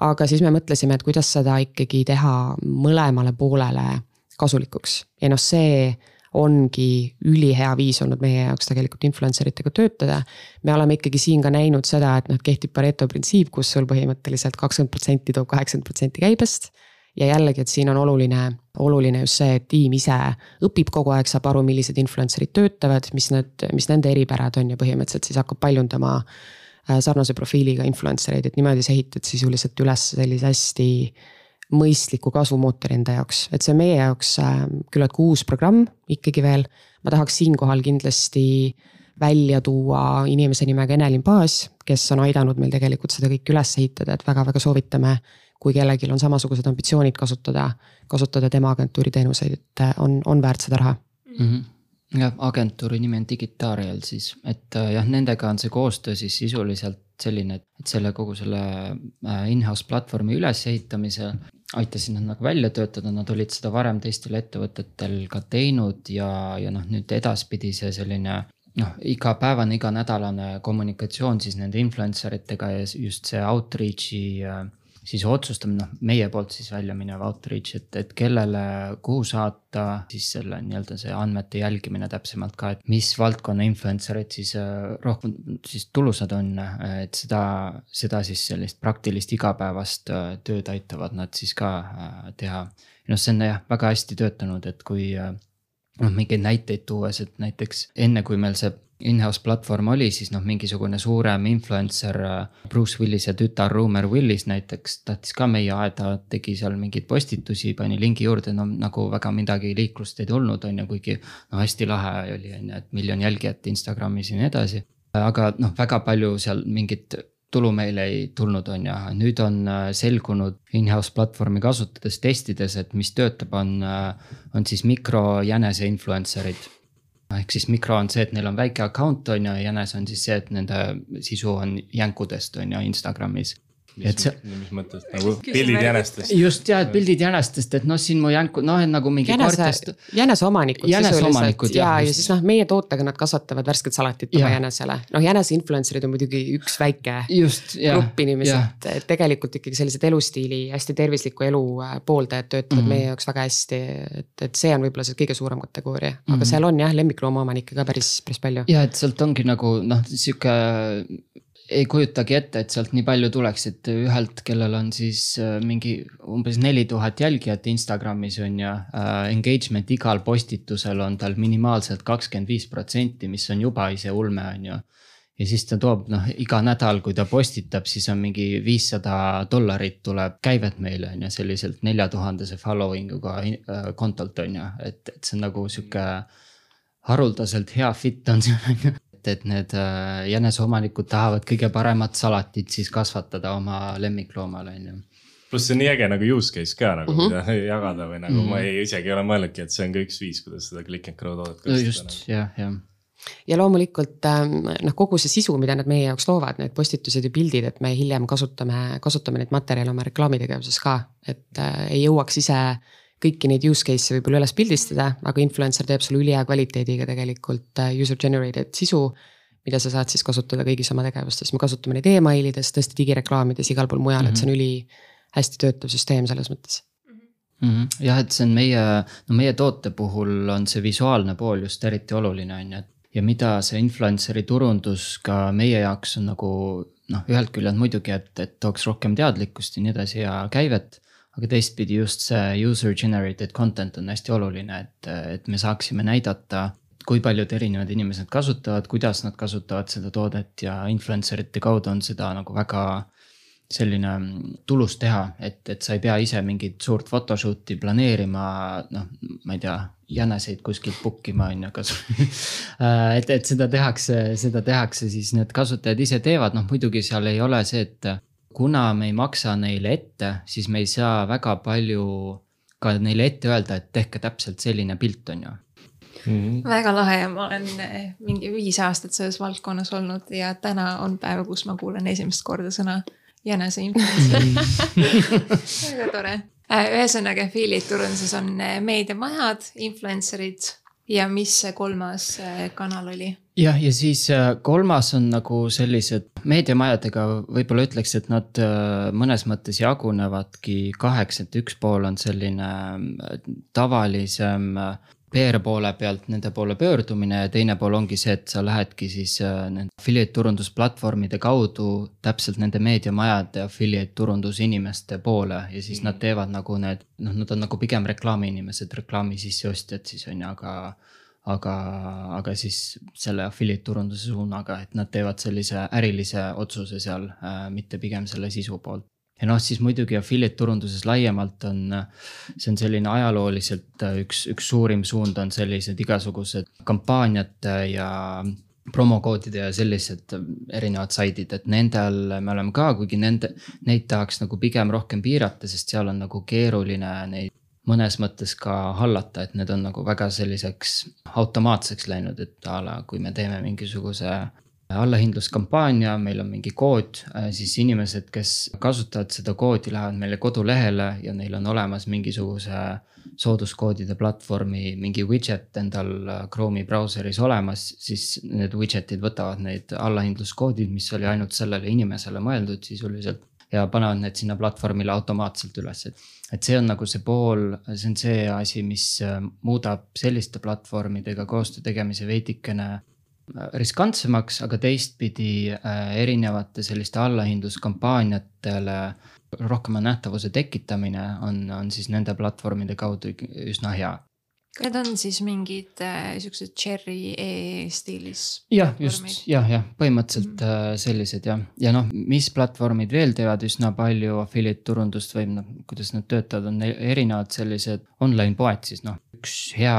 aga siis me mõtlesime, et kuidas seda ikkagi teha mõlemale poolele kasulikuks ja noh, see ongi ülihea viis olnud meie jaoks tegelikult influencer itega töötada. me oleme ikkagi siin ka näinud seda, et noh, kehtib Pareto printsiip, kus sul põhimõtteliselt kakskümmend protsenti toob kaheksakümmend protsenti käibest. ja jällegi, et siin on oluline, oluline just see, et tiim ise õpib kogu aeg, saab aru, millised influencer'id töötavad, mis need, mis nende eripärad on ja põhimõtteliselt siis hakkab paljundama äh, sarnase profiiliga influencer eid, et niimoodi sa ehitad sisuliselt üles sellise hästi mõistliku kasvumootori enda jaoks, et see on meie jaoks äh, küllaltki uus programm ikkagi veel. ma tahaks siinkohal kindlasti välja tuua inimese nimega Enelin Paas, kes on aidanud meil tegelikult seda kõike üles ehitada, et väga-väga soovitame. kui kellelgi on samasugused ambitsioonid kasutada, kasutada tema agentuuri teenuseid, et äh, on, on väärt seda raha mm. -hmm jah, agentuuri nimi on Digitarial siis, et äh, jah, nendega on see koostöö siis sisuliselt selline, et selle kogu selle in-house platvormi ülesehitamisel aitasin nad nagu välja töötada, nad olid seda varem teistel ettevõtetel ka teinud ja, ja noh, nüüd edaspidi see selline noh, igapäevane, iganädalane kommunikatsioon siis nende influencer itega ja just see outreach'i äh, siis otsustamine, noh meie poolt siis välja minev outreach, et, et kellele, kuhu saata, siis selle nii-öelda see andmete jälgimine täpsemalt ka, et mis valdkonna influencer'id siis äh, rohkem siis tulusad on, et seda, seda siis sellist praktilist igapäevast äh, tööd aitavad nad siis ka äh, teha. noh, see on jah, väga hästi töötanud, et kui noh, mingeid näiteid tuues, et näiteks enne, kui meil see in-house platvorm oli, siis noh, mingisugune suurem influencer, äh, Bruce Willise tütar Rumer Willis näiteks tahtis ka meie aeda, tegi seal mingeid postitusi, pani lingi juurde, no nagu väga midagi liiklust ei tulnud, on ju, kuigi no hästi lahe oli, on ju, et miljon jälgijat Instagramis ja nii edasi. aga noh, väga palju seal mingit tulu meile ei tulnud, on ju, nüüd on äh, selgunud in-house platvormi kasutades, testides, et mis töötab, on, äh, on siis mikrojänese influencer'id ehk siis mikro on see, et neil on väike account on ju, ja jänes on siis see, et nende sisu on jänkudest on ju Instagramis. Mis, see- mis mõttes nagu pildid jänestest. just ja, et pildid jänestest, et noh, siin mu jänku, noh, et nagu mingi jänese kaartest,. jäneseomanikud sisuliselt ja, ja siis noh, meie tootega nad kasvatavad värsket salatit oma jänesele. noh, jänese influencer'id on muidugi üks väike just, jah. grupp inimesi, et tegelikult ikkagi sellised elustiili, hästi tervisliku elu äh, pooldajad töötavad mm. -hmm. meie jaoks väga hästi. et, et see on võib-olla see kõige suurem kategooria, aga mm. -hmm. seal on jah, lemmikloomaomanikke ka päris, päris palju. ja et sealt ongi nagu noh, sihuke ei kujutagi ette, et sealt nii palju tuleks, et ühelt, kellel on siis äh, mingi umbes neli tuhat jälgijat Instagramis on ju äh,. Engagement igal postitusel on tal minimaalselt kakskümmend viis protsenti, mis on juba ise ulme, on ju. ja siis ta toob noh, iga nädal, kui ta postitab, siis on mingi viissada dollarit tuleb käivet meile on ju selliselt neljatuhandese following uga äh, kontolt on ju, et, et see on nagu sihuke haruldaselt hea fit on seal on ju. et, et need äh, jäneseomanikud tahavad kõige paremat salatit siis kasvatada oma lemmikloomale on ju. pluss see on nii äge nagu use case ka nagu Mhm. mida jagada või nagu Mhm. ma ei, isegi ei ole mõelnudki, et see on ka üks viis, kuidas seda click and grow toodet kasutada. just jah, jah. ja loomulikult ähm, noh, kogu see sisu, mida nad meie jaoks loovad, need postitused ja pildid, et me hiljem kasutame, kasutame neid materjale oma reklaamitegevuses ka, et äh, ei jõuaks ise kõiki neid use case'e võib-olla üles pildistada, aga influencer teeb sulle ülihea kvaliteediga tegelikult äh, user generated sisu mida sa saad siis kasutada kõigis oma tegevustes, me kasutame neid emailides, tõesti digireklaamides, igal pool mujal mm, -hmm. et see on üli hästi töötav süsteem selles mõttes. Mhm. jah, et see on meie, no meie toote puhul on see visuaalne pool just eriti oluline on ju, et ja mida see influencer'i turundus ka meie jaoks on nagu noh, ühelt küljelt muidugi, et, et tooks rohkem teadlikkust ja nii edasi ja käivet. Aga teistpidi just see user generated content on hästi oluline, et, et me saaksime näidata, kui paljud erinevad inimesed kasutavad, kuidas nad kasutavad seda toodet ja influencer ite kaudu on seda nagu väga selline tulus teha, et, et sa ei pea ise mingit suurt photoshoot'i planeerima, noh, ma ei tea, jäneseid kuskilt book ima on ju, kas. et, et seda tehakse, seda tehakse siis need kasutajad ise teevad, noh muidugi seal ei ole see, et kuna me ei maksa neile ette, siis me ei saa väga palju ka neile ette öelda, et tehke täpselt selline pilt, on ju. Mhm. väga lahe ja ma olen eh, mingi viis aastat selles valdkonnas olnud ja täna on päev, kus ma kuulen esimest korda sõna jänese influencer. väga tore. ühesõnaga affiliate turunduses on eh, meediamajad, influencer'id ja mis see kolmas eh, kanal oli? jah, ja siis äh, kolmas on nagu sellised meediamajadega võib-olla ütleks, et nad äh, mõnes mõttes jagunevadki kaheks, et üks pool on selline äh, tavalisem äh, PR poole pealt nende poole pöördumine ja teine pool ongi see, et sa lähedki siis äh, nende affiliate turundusplatvormide kaudu täpselt nende meediamajade affiliate turundusinimeste poole ja siis nad teevad nagu need, noh, nad on nagu pigem reklaamiinimesed, reklaami sisseostjad siis on ju, aga aga, aga siis selle affiliate turunduse suunaga, et nad teevad sellise ärilise otsuse seal äh,, mitte pigem selle sisu poolt. Ja noh, siis muidugi affiliate turunduses laiemalt on, see on selline ajalooliselt äh, üks, üks suurim suund on sellised igasugused kampaaniate ja promokoodide ja sellised erinevad saidid, et nendel me oleme ka, kuigi nende, neid tahaks nagu pigem rohkem piirata, sest seal on nagu keeruline neid mõnes mõttes ka hallata, et need on nagu väga selliseks automaatseks läinud, et a la kui me teeme mingisuguse allahindluskampaania, meil on mingi kood, siis inimesed, kes kasutavad seda koodi, lähevad meile kodulehele ja neil on olemas mingisuguse sooduskoodide platvormi mingi widget endal Chrome'i brauseris olemas, siis need widget'id võtavad need allahindluskoodid, mis oli ainult sellele inimesele mõeldud sisuliselt ja panevad need sinna platvormile automaatselt üles, et et see on nagu see pool, see on see asi, mis äh, muudab selliste platvormidega koostöö tegemise veidikene äh, riskantsemaks, aga teistpidi äh, erinevate selliste allahindluskampaaniatele rohkema nähtavuse tekitamine on, on siis nende platvormide kaudu üsna hea Need on siis mingid äh, siuksed cherry e stiilis. jah, just jah, jah, põhimõtteliselt mm. sellised jah, ja noh, mis platvormid veel teevad üsna palju affiliate turundust või noh, kuidas nad töötavad, on erinevad sellised online poed siis noh, üks hea.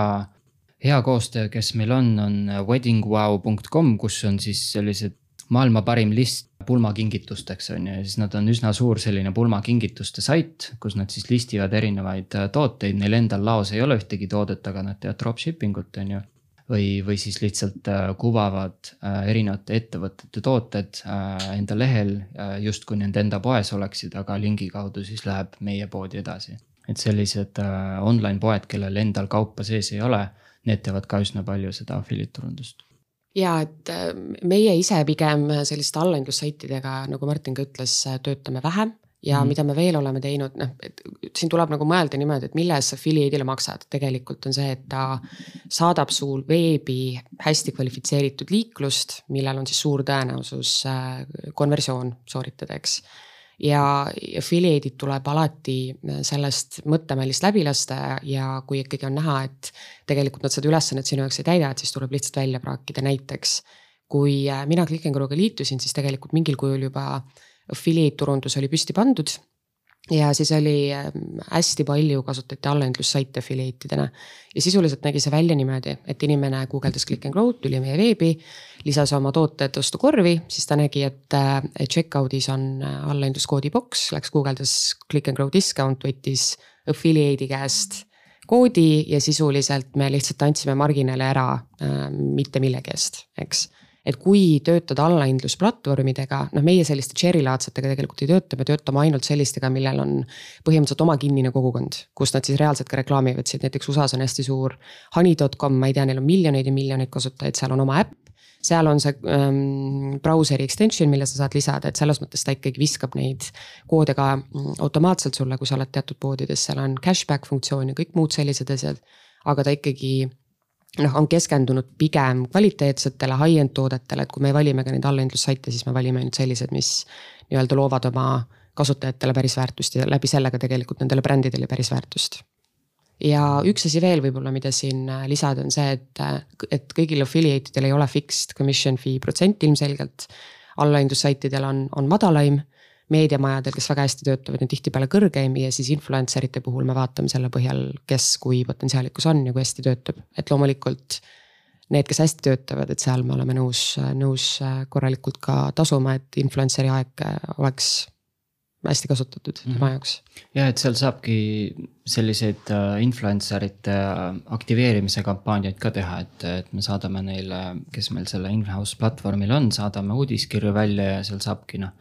Hea koostöö, kes meil on, on weddingwow.com, kus on siis sellised maailma parim list pulmakingitusteks on ju, ja siis nad on üsna suur selline pulmakingituste sait, kus nad siis listivad erinevaid äh, tooteid, neil endal laos ei ole ühtegi toodet, aga nad teevad dropshipping ut on ju või, või siis lihtsalt äh, kuvavad äh, erinevate ettevõtete tooted enda lehel justkui nende enda poes oleksid, aga lingi kaudu siis läheb meie poodi edasi. et sellised online poed, kellel endal kaupa sees ei ole, need teevad ka üsna palju seda affiliate turundust ja et meie ise pigem selliste allahindlussaitidega, nagu Martin ka ütles, töötame vähem ja mm. mida me veel oleme teinud, noh, et siin tuleb nagu mõelda niimoodi, et mille eest sa affiliate'ile maksad, tegelikult on see, et ta saadab sul veebi hästi kvalifitseeritud liiklust, millel on siis suur tõenäosus äh, konversioon sooritada, eks. Ja affiliate'id tuleb alati äh, sellest mõttemallist läbi lasta ja kui ikkagi on näha, et tegelikult nad seda ülesannet sinu jaoks ei täida, et siis tuleb lihtsalt välja praakida, näiteks kui äh, mina Click n Grow'ga liitusin, siis tegelikult mingil kujul juba affiliate turundus oli püsti pandud ja siis oli ähm, hästi palju kasutati allahindlussaite affiliate idena. ja sisuliselt nägi see välja niimoodi, et inimene guugeldas Click n Grow'd, tuli meie veebi, lisas oma tooted ostukorvi, siis ta nägi, et äh, checkout'is on äh, allahindluskoodi boks, läks guugeldas Click n Grow discount, võttis affiliate'i käest koodi ja sisuliselt me lihtsalt andsime marginaali ära äh, mitte millegi eest, eks et kui töötada allahindlusplatvormidega, noh, meie selliste cherry laadsetega tegelikult ei tööta, me töötame ainult sellistega, millel on põhimõtteliselt oma kinnine kogukond, kus nad siis reaalselt ka reklaami võtsid, näiteks USA-s on hästi suur honey.com, ma ei tea, neil on miljoneid ja miljoneid kasutajaid, seal on oma äpp seal on see ähm, brauseri extension, mille sa saad lisada, et selles mõttes ta ikkagi viskab neid koode ka mm, automaatselt sulle, kui sa oled teatud poodides, seal on cashback funktsioon ja kõik muud sellised asjad. aga ta ikkagi noh, on keskendunud pigem kvaliteetsetele high-end toodetele, et kui me valime ka neid allahindlussaite, siis me valime ainult sellised, mis nii-öelda loovad oma kasutajatele päris väärtust ja läbi selle ka tegelikult nendele brändidele päris väärtust. ja üks asi veel võib-olla, mida siin äh, lisada, on see, et, äh, et kõigil affiliate idel ei ole fixed commission fee protsent ilmselgelt. allahindlussaitidel on, on madalaim meediamajadel, kes väga hästi töötavad, on tihtipeale kõrgeim ja siis influencer ite puhul me vaatame selle põhjal, kes kui potentsiaalikas on ja kui hästi töötab, et loomulikult. Need, kes hästi töötavad, et seal me oleme nõus, nõus korralikult ka tasuma, et influencer'i aeg oleks hästi kasutatud mm -hmm. tema jaoks. ja et seal saabki selliseid äh, influencer ite äh, aktiveerimise kampaaniaid ka teha, et, et me saadame neile, kes meil selle in-house platvormil on, saadame uudiskirju välja ja seal saabki noh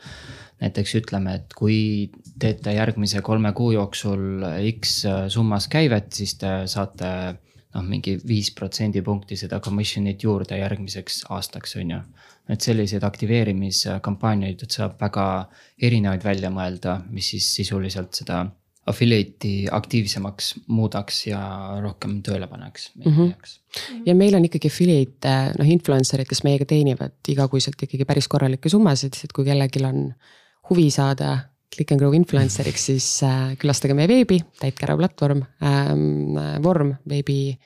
näiteks ütleme, et kui teete järgmise kolme kuu jooksul X summas käivet, siis te saate noh, mingi viis protsendipunkti seda commission'it juurde järgmiseks aastaks, on ju. Et selliseid aktiveerimiskampaaniaid saab väga erinevaid välja mõelda, mis siis sisuliselt seda affiliate'i aktiivsemaks muudaks ja rohkem tööle paneks meie mm -hmm. jaoks. ja meil on ikkagi affiliate, noh influencer'id, kes meiega teenivad igakuiselt ikkagi päris korralikke summasid, et kui kellelgi on huvi saada Click and Grow influencer'iks, siis äh, külastage meie veebi, täitke ära platvorm ähm,, vorm veebi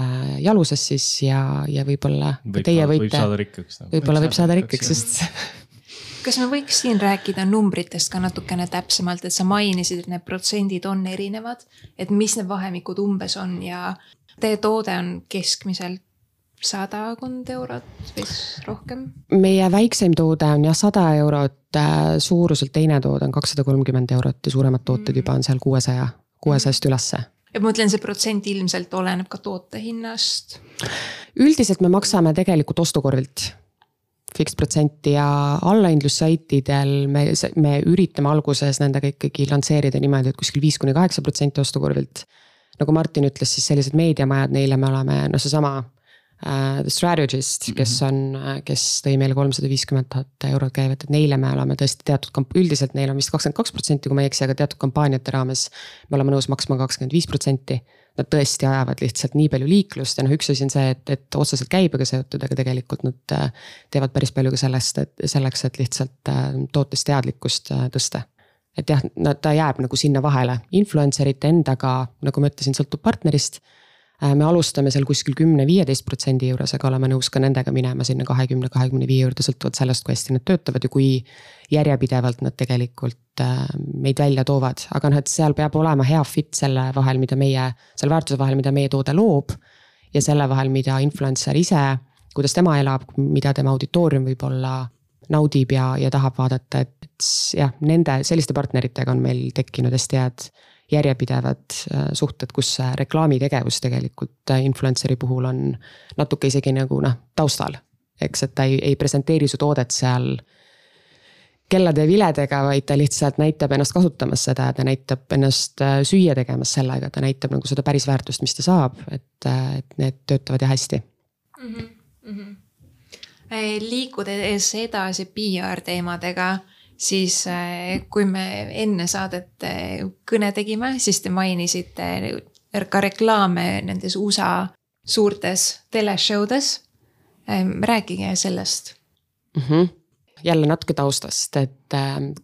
äh, jaluses siis ja, ja võib-olla teie võite. võib saada rikkaks nagu.. võib-olla võib saada rikkaks, just kas me võiks siin rääkida numbritest ka natukene täpsemalt, et sa mainisid, et need protsendid on erinevad, et mis need vahemikud umbes on ja teie toode on keskmiselt sadakond eurot või rohkem? meie väikseim toode on jah, sada eurot, äh, suuruselt teine toode on kakssada kolmkümmend eurot ja suuremad tooted mm. juba on seal kuuesaja, kuuesajast ülesse. Ja ma mõtlen, see protsent ilmselt oleneb ka toote hinnast. üldiselt me maksame tegelikult ostukorvilt fixed protsenti ja allahindlussaitidel me, me üritame alguses nendega ikkagi lansseerida niimoodi, et kuskil viis kuni kaheksa protsenti ostukorvilt. nagu Martin ütles, siis sellised meediamajad, neile me oleme, noh, seesama The Strategist, kes mhm. on, äh, kes tõi meile kolmsada viiskümmend tuhat eurot käivet, et neile me oleme tõesti teatud kamp-, üldiselt neil on vist kakskümmend kaks protsenti, kui ma ei eksi, aga teatud kampaaniate raames. me oleme nõus maksma kakskümmend viis protsenti. Nad tõesti ajavad lihtsalt nii palju liiklust ja noh, üks asi on see, et, et otseselt käibega seotud, aga tegelikult nad äh, teevad päris palju ka sellest, et selleks, et lihtsalt tootest teadlikkust tõsta et jah, no ta jääb nagu sinna vahele, influencer ite endaga, nagu ma ütlesin, sõltub partnerist Äh, me alustame seal kuskil kümne-viieteist protsendi juures, aga oleme nõus ka nendega minema sinna kahekümne, kahekümne viie juurde, sõltuvalt sellest, kui hästi nad töötavad ja kui järjepidevalt nad tegelikult äh, meid välja toovad, aga noh, et seal peab olema hea fit selle vahel, mida meie, selle väärtuse vahel, mida meie toode loob. ja selle vahel, mida influencer ise, kuidas tema elab, mida tema auditoorium võib-olla naudib ja, ja tahab vaadata, et jah, nende selliste partneritega on meil tekkinud hästi head järjepidevad äh, suhted, kus see reklaamitegevus tegelikult äh, influencer'i puhul on natuke isegi nagu noh, taustal. eks, et ta ei, ei presenteeri su toodet seal kellade viledega, vaid ta lihtsalt näitab ennast kasutamas seda, ta näitab ennast äh, süüa tegemas sellega, ta näitab nagu seda päris väärtust, mis ta saab, et, et need töötavad ja hästi mm. -hmm. Mm -hmm. liikudes edasi PR teemadega siis äh, kui me enne saadet äh, kõne tegime, siis te mainisite ka reklaame nendes USA suurtes teleshow des. Ähm, rääkige sellest mm. -hmm. jälle natuke taustast, et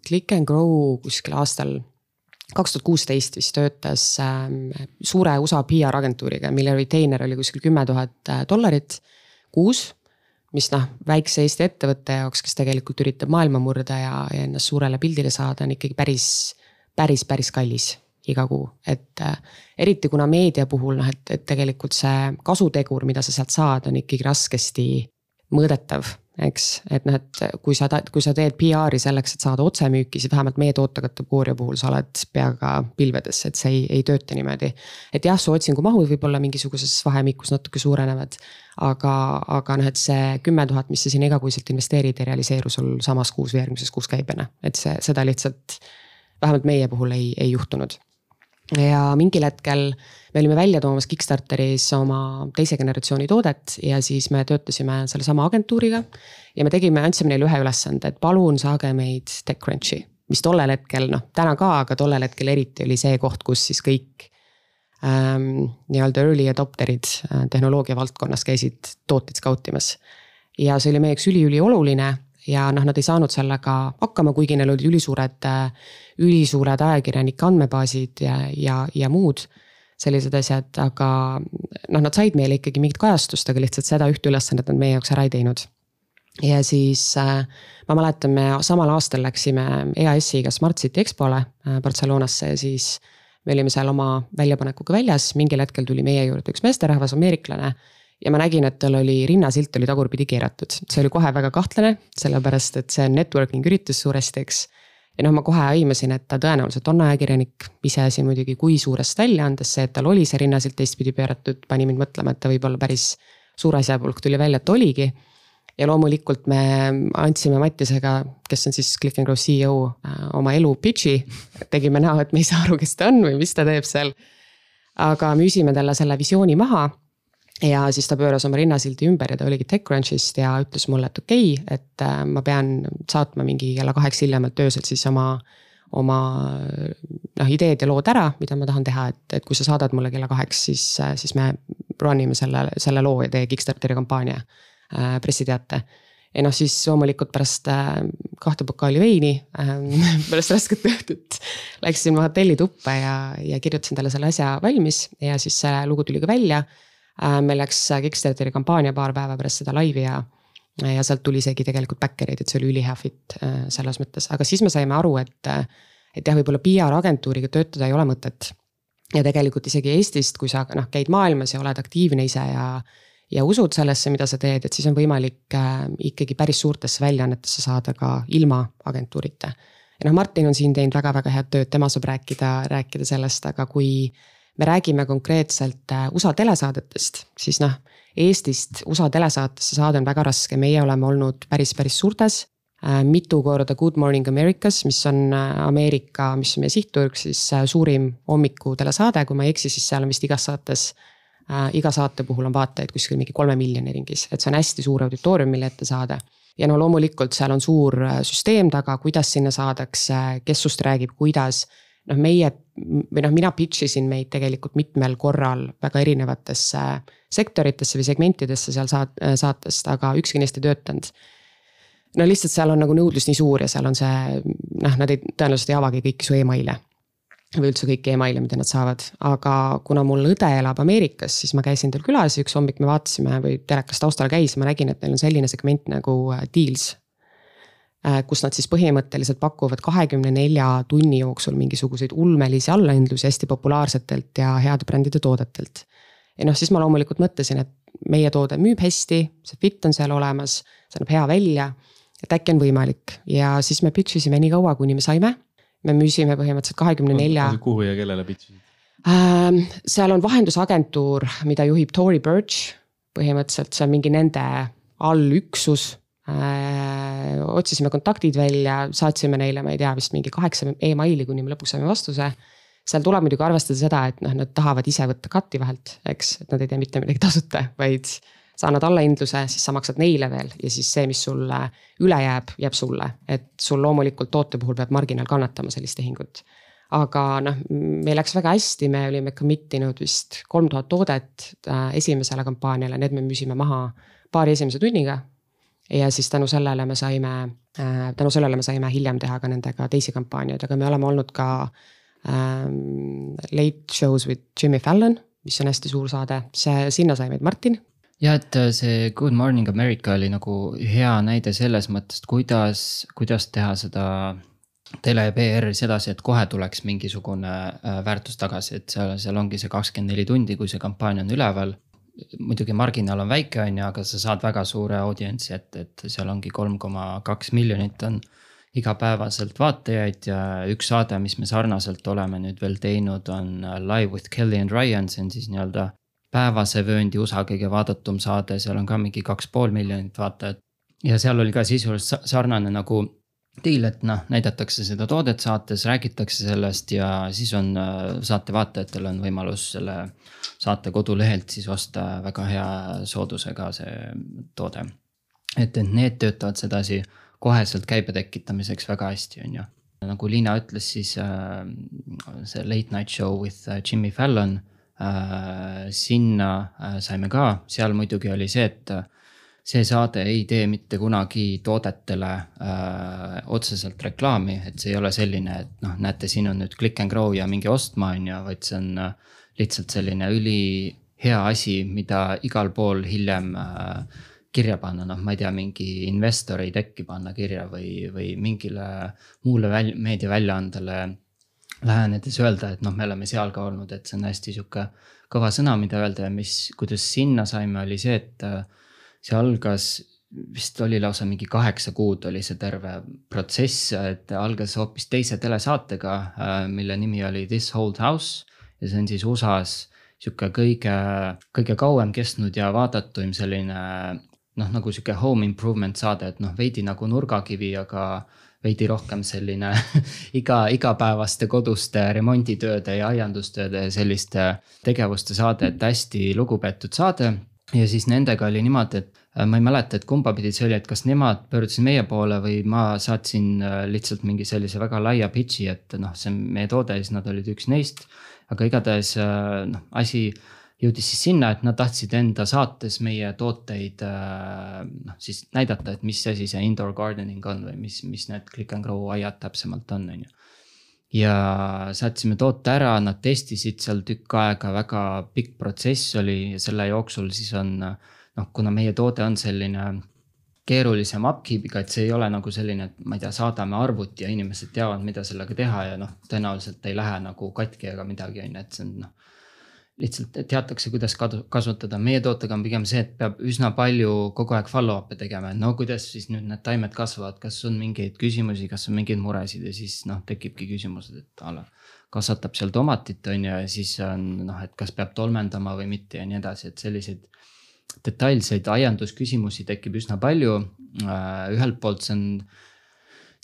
Click and Grow kuskil aastal kaks tuhat kuusteist vist töötas suure USA PR agentuuriga, mille retainer oli kuskil kümme tuhat dollarit kuus mis noh, väikse Eesti ettevõtte jaoks, kes tegelikult üritab maailma murda ja, ja ennast suurele pildile saada, on ikkagi päris, päris, päris kallis iga kuu, et äh, eriti kuna meedia puhul noh, et, et tegelikult see kasutegur, mida sa sealt saad, on ikkagi raskesti mõõdetav eks, et noh, et kui sa, kui sa teed PR-i selleks, et saada otsemüüki, siis vähemalt meie tootekategooria puhul sa oled peaga pilvedes, et see ei, ei tööta niimoodi. et jah, su otsingumahud võib-olla mingisuguses vahemikus natuke suurenevad. aga, aga noh, et see kümme tuhat, mis sa sinna igakuiselt investeerid, ei realiseeru sul samas kuus või järgmises kuus käibena, et see, seda lihtsalt vähemalt meie puhul ei, ei juhtunud ja mingil hetkel me olime välja toomas Kickstarteris oma teise generatsiooni toodet ja siis me töötasime sellesama agentuuriga. ja me tegime, andsime neile ühe ülesande, et palun saage meid TechCrunchi, mis tollel hetkel noh, täna ka, aga tollel hetkel eriti oli see koht, kus siis kõik ähm, nii-öelda early adopter'id äh, tehnoloogia valdkonnas käisid tooteid skautimas. ja see oli meie jaoks üliülioluline ja noh, nad ei saanud sellega hakkama, kuigi neil olid ülisuured, ülisuured ajakirjanike andmebaasid ja, ja, ja muud sellised asjad, aga noh, nad said meile ikkagi mingit kajastust, aga lihtsalt seda ühte ülesannet nad meie jaoks ära ei teinud. ja siis äh, ma mäletan, me samal aastal läksime EAS-iga Smart City EXPO-le äh, Barcelonasse ja siis me olime seal oma väljapanekuga väljas, mingil hetkel tuli meie juurde üks meesterahvas, ameeriklane ja ma nägin, et tal oli rinnasilt oli tagurpidi keeratud, see oli kohe väga kahtlane, sellepärast et see on networking üritus suuresti, eks. ja noh, ma kohe aimasin, et ta tõenäoliselt on ajakirjanik, iseasi muidugi, kui suurest väljaandest, see, et tal oli see rinnasilt teistpidi pööratud, pani mind mõtlema, et ta võib olla päris suur asjapulk, tuli välja, et oligi. ja loomulikult me andsime Mattisega, kes on siis Click n Grow CEO, äh, oma elu pitch'i, tegime näo, et me ei saa aru, kes ta on või mis ta teeb seal. aga müüsime talle selle visiooni maha ja siis ta pööras oma rinnasildi ümber ja ta oligi TechCrunchist ja ütles mulle, et okei okay,, et äh, ma pean saatma mingi kella kaheks hiljemalt öösel siis oma, oma noh, ideed ja lood ära, mida ma tahan teha, et, et kui sa saadad mulle kella kaheks, siis, äh, siis me run ime selle, selle loo ja tee Kickstarteri kampaania äh,, pressiteate. Ja noh, siis loomulikult pärast äh, kahte pokaali veini äh,, pärast rasket õhtut läksin ma hotellituppa ja, ja kirjutasin talle selle asja valmis ja siis see lugu tuli ka välja meil läks Kickstarteri kampaania paar päeva pärast seda laivi ja ja sealt tuli isegi tegelikult backereid, et see oli ülihea fit äh, selles mõttes, aga siis me saime aru, et. et jah, võib-olla PR agentuuriga töötada ei ole mõtet. ja tegelikult isegi Eestist, kui sa noh, käid maailmas ja oled aktiivne ise ja. ja usud sellesse, mida sa teed, et siis on võimalik äh, ikkagi päris suurtesse väljaannetesse saada ka ilma agentuurita. ja noh, Martin on siin teinud väga-väga head tööd, tema saab rääkida, rääkida sellest, aga kui me räägime konkreetselt äh, USA telesaadetest, siis noh, Eestist USA telesaatesse saada on väga raske, meie oleme olnud päris, päris suurtes. Äh, mitu korda Good Morning Americas, mis on äh, Ameerika, mis on meie sihtturg, siis suurim hommikutelesaade, kui ma ei eksi, siis seal on vist igas saates iga saate puhul on vaatajaid kuskil mingi kolme miljoni ringis, et see on hästi suur auditoorium, mille ette saada. Ja no loomulikult seal on suur süsteem taga, kuidas sinna saadakse, kes sust räägib, kuidas noh, meie või noh, mina pitch isin meid tegelikult mitmel korral väga erinevatesse sektoritesse või segmentidesse seal saat-, saatest, aga ükski neist ei töötanud. no lihtsalt seal on nagu nõudlus nii suur ja seal on see noh, nad ei, tõenäoliselt ei avagi kõiki su email'e. või üldse kõiki email'e, mida nad saavad, aga kuna mul õde elab Ameerikas, siis ma käisin tal külas ja üks hommik me vaatasime või telekas taustal käis, ma nägin, et neil on selline segment nagu äh, Deals kus nad siis põhimõtteliselt pakuvad kahekümne nelja tunni jooksul mingisuguseid ulmelisi allahindlusi hästi populaarsetelt ja heade brändide toodetelt. ja noh, siis ma loomulikult mõtlesin, et meie toode müüb hästi, see fit on seal olemas, see näeb hea välja. et äkki on võimalik ja siis me pitch isime nii kaua, kuni me saime. me müüsime põhimõtteliselt kahekümne nelja. kuhu ja kellele pitch isid? Ähm, seal on vahendusagentuur, mida juhib Tory Burch. põhimõtteliselt see on mingi nende allüksus. Äh, otsisime kontaktid välja, saatsime neile, ma ei tea, vist mingi kaheksa emaili, kuni me lõpuks saime vastuse seal tuleb muidugi arvestada seda, et noh, nad tahavad ise võtta katti vahelt, eks, et nad ei tee mitte midagi tasuta, vaid sa annad allahindluse, siis sa maksad neile veel ja siis see, mis sulle üle jääb, jääb sulle. et sul loomulikult toote puhul peab marginaal kannatama sellist tehingut. aga noh, meil läks väga hästi, me olime commit inud vist kolm tuhat toodet äh, esimesele kampaaniale, need me müüsime maha paari esimese tunniga. Ja siis tänu sellele me saime, äh, tänu sellele me saime hiljem teha ka nendega teisi kampaaniaid, aga me oleme olnud ka ähm, Late Shows with Jimmy Fallon mis on hästi suur saade, see, sinna sai meid Martin ja et äh, see Good Morning America oli nagu hea näide selles mõttes, kuidas, kuidas teha seda tele PR-is edasi, et kohe tuleks mingisugune äh, väärtus tagasi, et seal, seal ongi see kakskümmend neli tundi, kui see kampaania on üleval. Muidugi marginaal on väike, on ju, aga sa saad väga suure audientsi, et, et seal ongi kolm koma kaks miljonit on igapäevaselt vaatajaid ja üks saade, mis me sarnaselt oleme nüüd veel teinud, on Live with Kelly and Ryan, see on siis nii-öelda päevase vööndi USA kõige vaadatum saade, seal on ka mingi kaks pool miljonit vaatajat. ja seal oli ka sisuliselt sarnane nagu deal, et noh, näidatakse seda toodet saates, räägitakse sellest ja siis on äh, saate vaatajatel on võimalus selle saate kodulehelt siis osta väga hea soodusega see toode. et, et need töötavad sedasi koheselt käibe tekitamiseks väga hästi, on ju. nagu Liina ütles, siis äh, see late night show with äh, Jimmy Fallon Äh, sinna äh, saime ka, seal muidugi oli see, et see saade ei tee mitte kunagi toodetele öö, otseselt reklaami, et see ei ole selline, et noh, näete, siin on nüüd click and grow ja minge ostma, on ju, vaid see on lihtsalt selline ülihea asi, mida igal pool hiljem öö, kirja panna, noh, ma ei tea, mingi investori tekki panna kirja või, või mingile muule väl, meediaväljaandele lähenedes öelda, et noh, me oleme seal ka olnud, et see on hästi sihuke kõva sõna, mida öelda ja mis, kuidas sinna saime, oli see, et äh, see algas vist oli lausa mingi kaheksa kuud oli see terve protsess, et algas hoopis teise telesaatega, äh, mille nimi oli This Old House ja see on siis USA-s sihuke kõige, kõige kauem kestnud ja vaadatum selline noh, nagu sihuke home improvement saade, et noh, veidi nagu nurgakivi, aga veidi rohkem selline iga, igapäevaste koduste remonditööde ja aiandustööde ja selliste tegevuste saade, et hästi lugupeetud saade. Ja siis nendega oli niimoodi, et äh, ma ei mäleta, et kumba pidi see oli, et kas nemad pöördusid meie poole või ma saatsin äh, lihtsalt mingi sellise väga laia pitch'i, et noh, see on meie toode ja siis nad olid üks neist. aga igatahes äh, noh, asi jõudis siis sinna, et nad tahtsid enda saates meie tooteid noh, siis näidata, et mis asi see indoor gardening on või mis, mis need click and grow aiad täpsemalt on, on ju. Ja saatsime toote ära, nad testisid seal tükk aega, väga pikk protsess oli ja selle jooksul siis on noh, kuna meie toode on selline keerulisem upkeep'iga, et see ei ole nagu selline, et ma ei tea, saadame arvuti ja inimesed teavad, mida sellega teha ja noh, tõenäoliselt ei lähe nagu katki ega midagi, on ju, et see on noh lihtsalt teatakse, kuidas kasutada, meie tootega on pigem see, et peab üsna palju kogu aeg follow-up'e tegema, et no kuidas siis nüüd need taimed kasvavad, kas on mingeid küsimusi, kas on mingeid muresid ja siis noh, tekibki küsimused, et a la. kasvatab seal tomatit on ju ja siis on noh, et kas peab tolmendama või mitte ja nii edasi, et selliseid. detailseid aiandusküsimusi tekib üsna palju, äh, ühelt poolt see on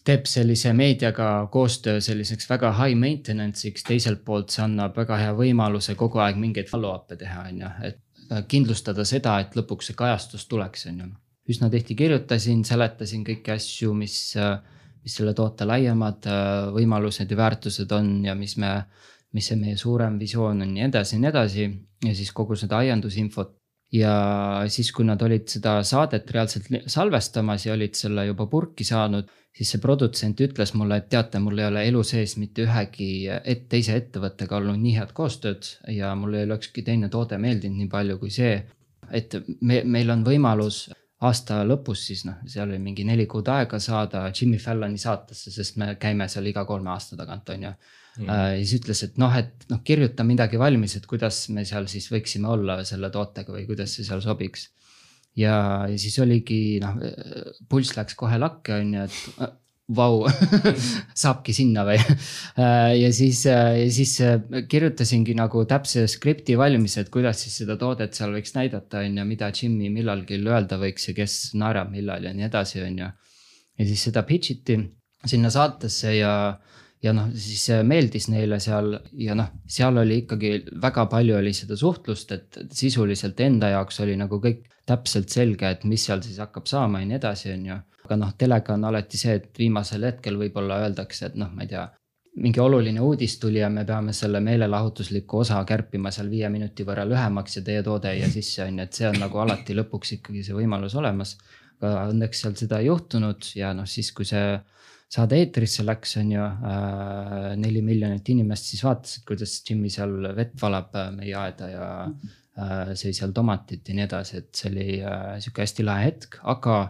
teeb sellise meediaga koostöö selliseks väga high maintenance'iks, teiselt poolt see annab väga hea võimaluse kogu aeg mingeid follow-up'e teha, on ju, et äh, kindlustada seda, et lõpuks see kajastus tuleks, on ju. üsna tihti kirjutasin, seletasin kõiki asju, mis, äh, mis selle toote laiemad äh, võimalused ja väärtused on ja mis me, mis see meie suurem visioon on ja nii edasi ja nii edasi. ja siis kogu seda aiandusinfot ja siis, kui nad olid seda saadet reaalselt salvestamas ja olid selle juba purki saanud, siis see produtsent ütles mulle, et teate, mul ei ole elu sees mitte ühegi et, teise ettevõttega olnud nii head koostööd ja mul ei olekski teine toode meeldinud nii palju kui see. et me, meil on võimalus aasta lõpus siis noh, seal oli mingi neli kuud aega saada Jimmy Falloni saatesse, sest me käime seal iga kolme aasta tagant, on ju mm.. ja siis ütles, et noh, et noh, kirjuta midagi valmis, et kuidas me seal siis võiksime olla selle tootega või kuidas see seal sobiks. Ja, siis oligi noh, pulss läks kohe lakke, on ju, et vau saabki sinna või? Ja siis, ja siis kirjutasingi nagu täpse skripti valmis, et kuidas siis seda toodet seal võiks näidata, on ju, mida Jimmy millalgi öelda võiks ja kes naerab millal ja nii edasi, on ju. ja siis seda pitch iti sinna saatesse ja ja noh, siis meeldis neile seal ja noh, seal oli ikkagi väga palju oli seda suhtlust, et sisuliselt enda jaoks oli nagu kõik täpselt selge, et mis seal siis hakkab saama ja nii edasi, on ju. aga noh, telega on alati see, et viimasel hetkel võib-olla öeldakse, et noh, ma ei tea mingi oluline uudis tuli ja me peame selle meelelahutusliku osa kärpima seal viie minuti võrra lühemaks ja teie toode ei jää sisse, on ju, et see on nagu alati lõpuks ikkagi see võimalus olemas. aga õnneks seal seda ei juhtunud ja noh, siis kui see saade eetrisse läks, on ju äh,. neli miljonit inimest siis vaatasid, kuidas Jimmy seal vett valab äh, meie aeda ja äh, sõi seal tomatit ja nii edasi, et see oli äh, sihuke hästi lahe hetk, aga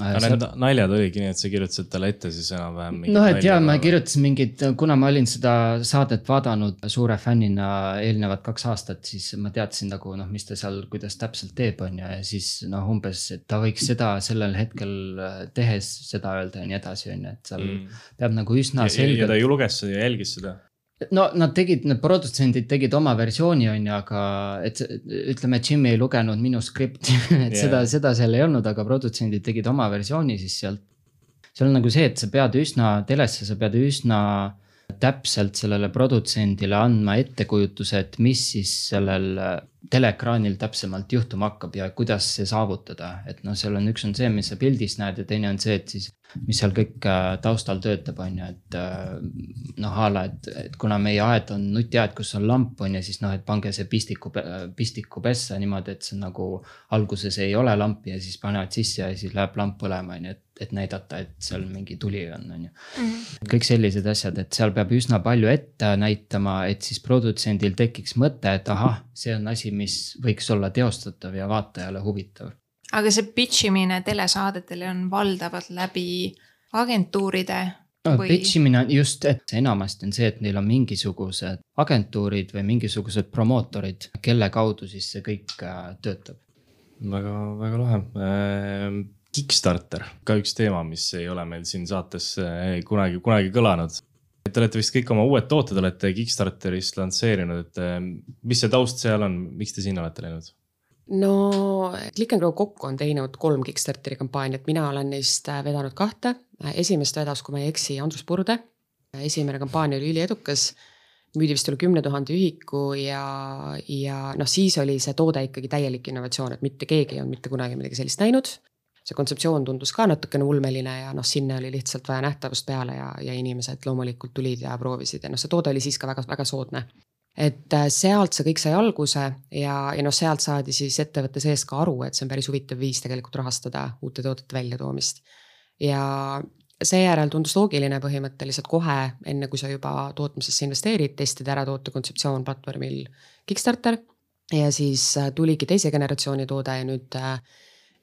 aga seal... need naljad oligi nii, et sa kirjutasid talle ette siis enam-vähem. noh, et ja ma kirjutasin mingid, kuna ma olin seda saadet vaadanud suure fännina eelnevad kaks aastat, siis ma teadsin nagu noh, mis ta seal, kuidas täpselt teeb, on ju, ja siis noh, umbes, et ta võiks seda sellel hetkel tehes seda öelda ja nii edasi, on ju, et seal mm. peab nagu üsna selgelt. ja ta ju luges seda ja jälgis seda no nad tegid, need produtsendid tegid oma versiooni, on ju, aga et ütleme, Jimmy ei lugenud minu skripti et yeah. seda, seda seal ei olnud, aga produtsendid tegid oma versiooni siis sealt. seal on nagu see, et sa pead üsna telesse, sa pead üsna täpselt sellele produtsendile andma ettekujutuse, et mis siis sellel teleekraanil täpsemalt juhtuma hakkab ja kuidas see saavutada, et noh, seal on, üks on see, mis sa pildis näed ja teine on see, et siis mis seal kõik äh, taustal töötab, on ju, et äh, noh, a la, et, et kuna meie aed on nutiaed, kus on lamp, on ju, siis noh, et pange see pistiku, pistiku pessa niimoodi, et see nagu alguses ei ole lampi ja siis panevad sisse ja siis läheb lamp põlema, on ju, et, et näidata, et seal mingi tuli on, on ju. Mhm. kõik sellised asjad, et seal peab üsna palju ette näitama, et siis produtsendil tekiks mõte, et ahah, see on asi, mis võiks olla teostatav ja vaatajale huvitav aga see pitch imine telesaadetele on valdavalt läbi agentuuride no, või? pitch imine on just, et enamasti on see, et neil on mingisugused agentuurid või mingisugused promootorid, kelle kaudu siis see kõik äh, töötab. väga, väga lahe äh,. Kickstarter, ka üks teema, mis ei ole meil siin saates äh, kunagi, kunagi kõlanud. Te olete vist kõik oma uued tooted olete Kickstarterist lansseerinud, et äh, mis see taust seal on, miks te sinna olete läinud? no Click n Grow kokku on teinud kolm Kickstarteri kampaaniat, mina olen neist äh, vedanud kahte. esimest vedas, kui ma ei eksi, Andrus Purde. esimene kampaania oli üliedukas, müüdi vist üle kümne tuhande ühiku ja, ja noh, siis oli see toode ikkagi täielik innovatsioon, et mitte keegi ei olnud mitte kunagi midagi sellist näinud. See kontseptsioon tundus ka natukene ulmeline ja noh, sinna oli lihtsalt vaja nähtavust peale ja, ja inimesed loomulikult tulid ja proovisid ja noh, see toode oli siis ka väga-väga soodne et äh, sealt see kõik sai alguse ja, ja noh, sealt saadi siis ettevõtte sees ka aru, et see on päris huvitav viis tegelikult rahastada uute toodete väljatoomist. ja seejärel tundus loogiline põhimõtteliselt kohe, enne kui sa juba tootmisesse investeerid, testida ära toote kontseptsioon platvormil Kickstarter. ja siis äh, tuligi teise generatsiooni toode ja nüüd äh,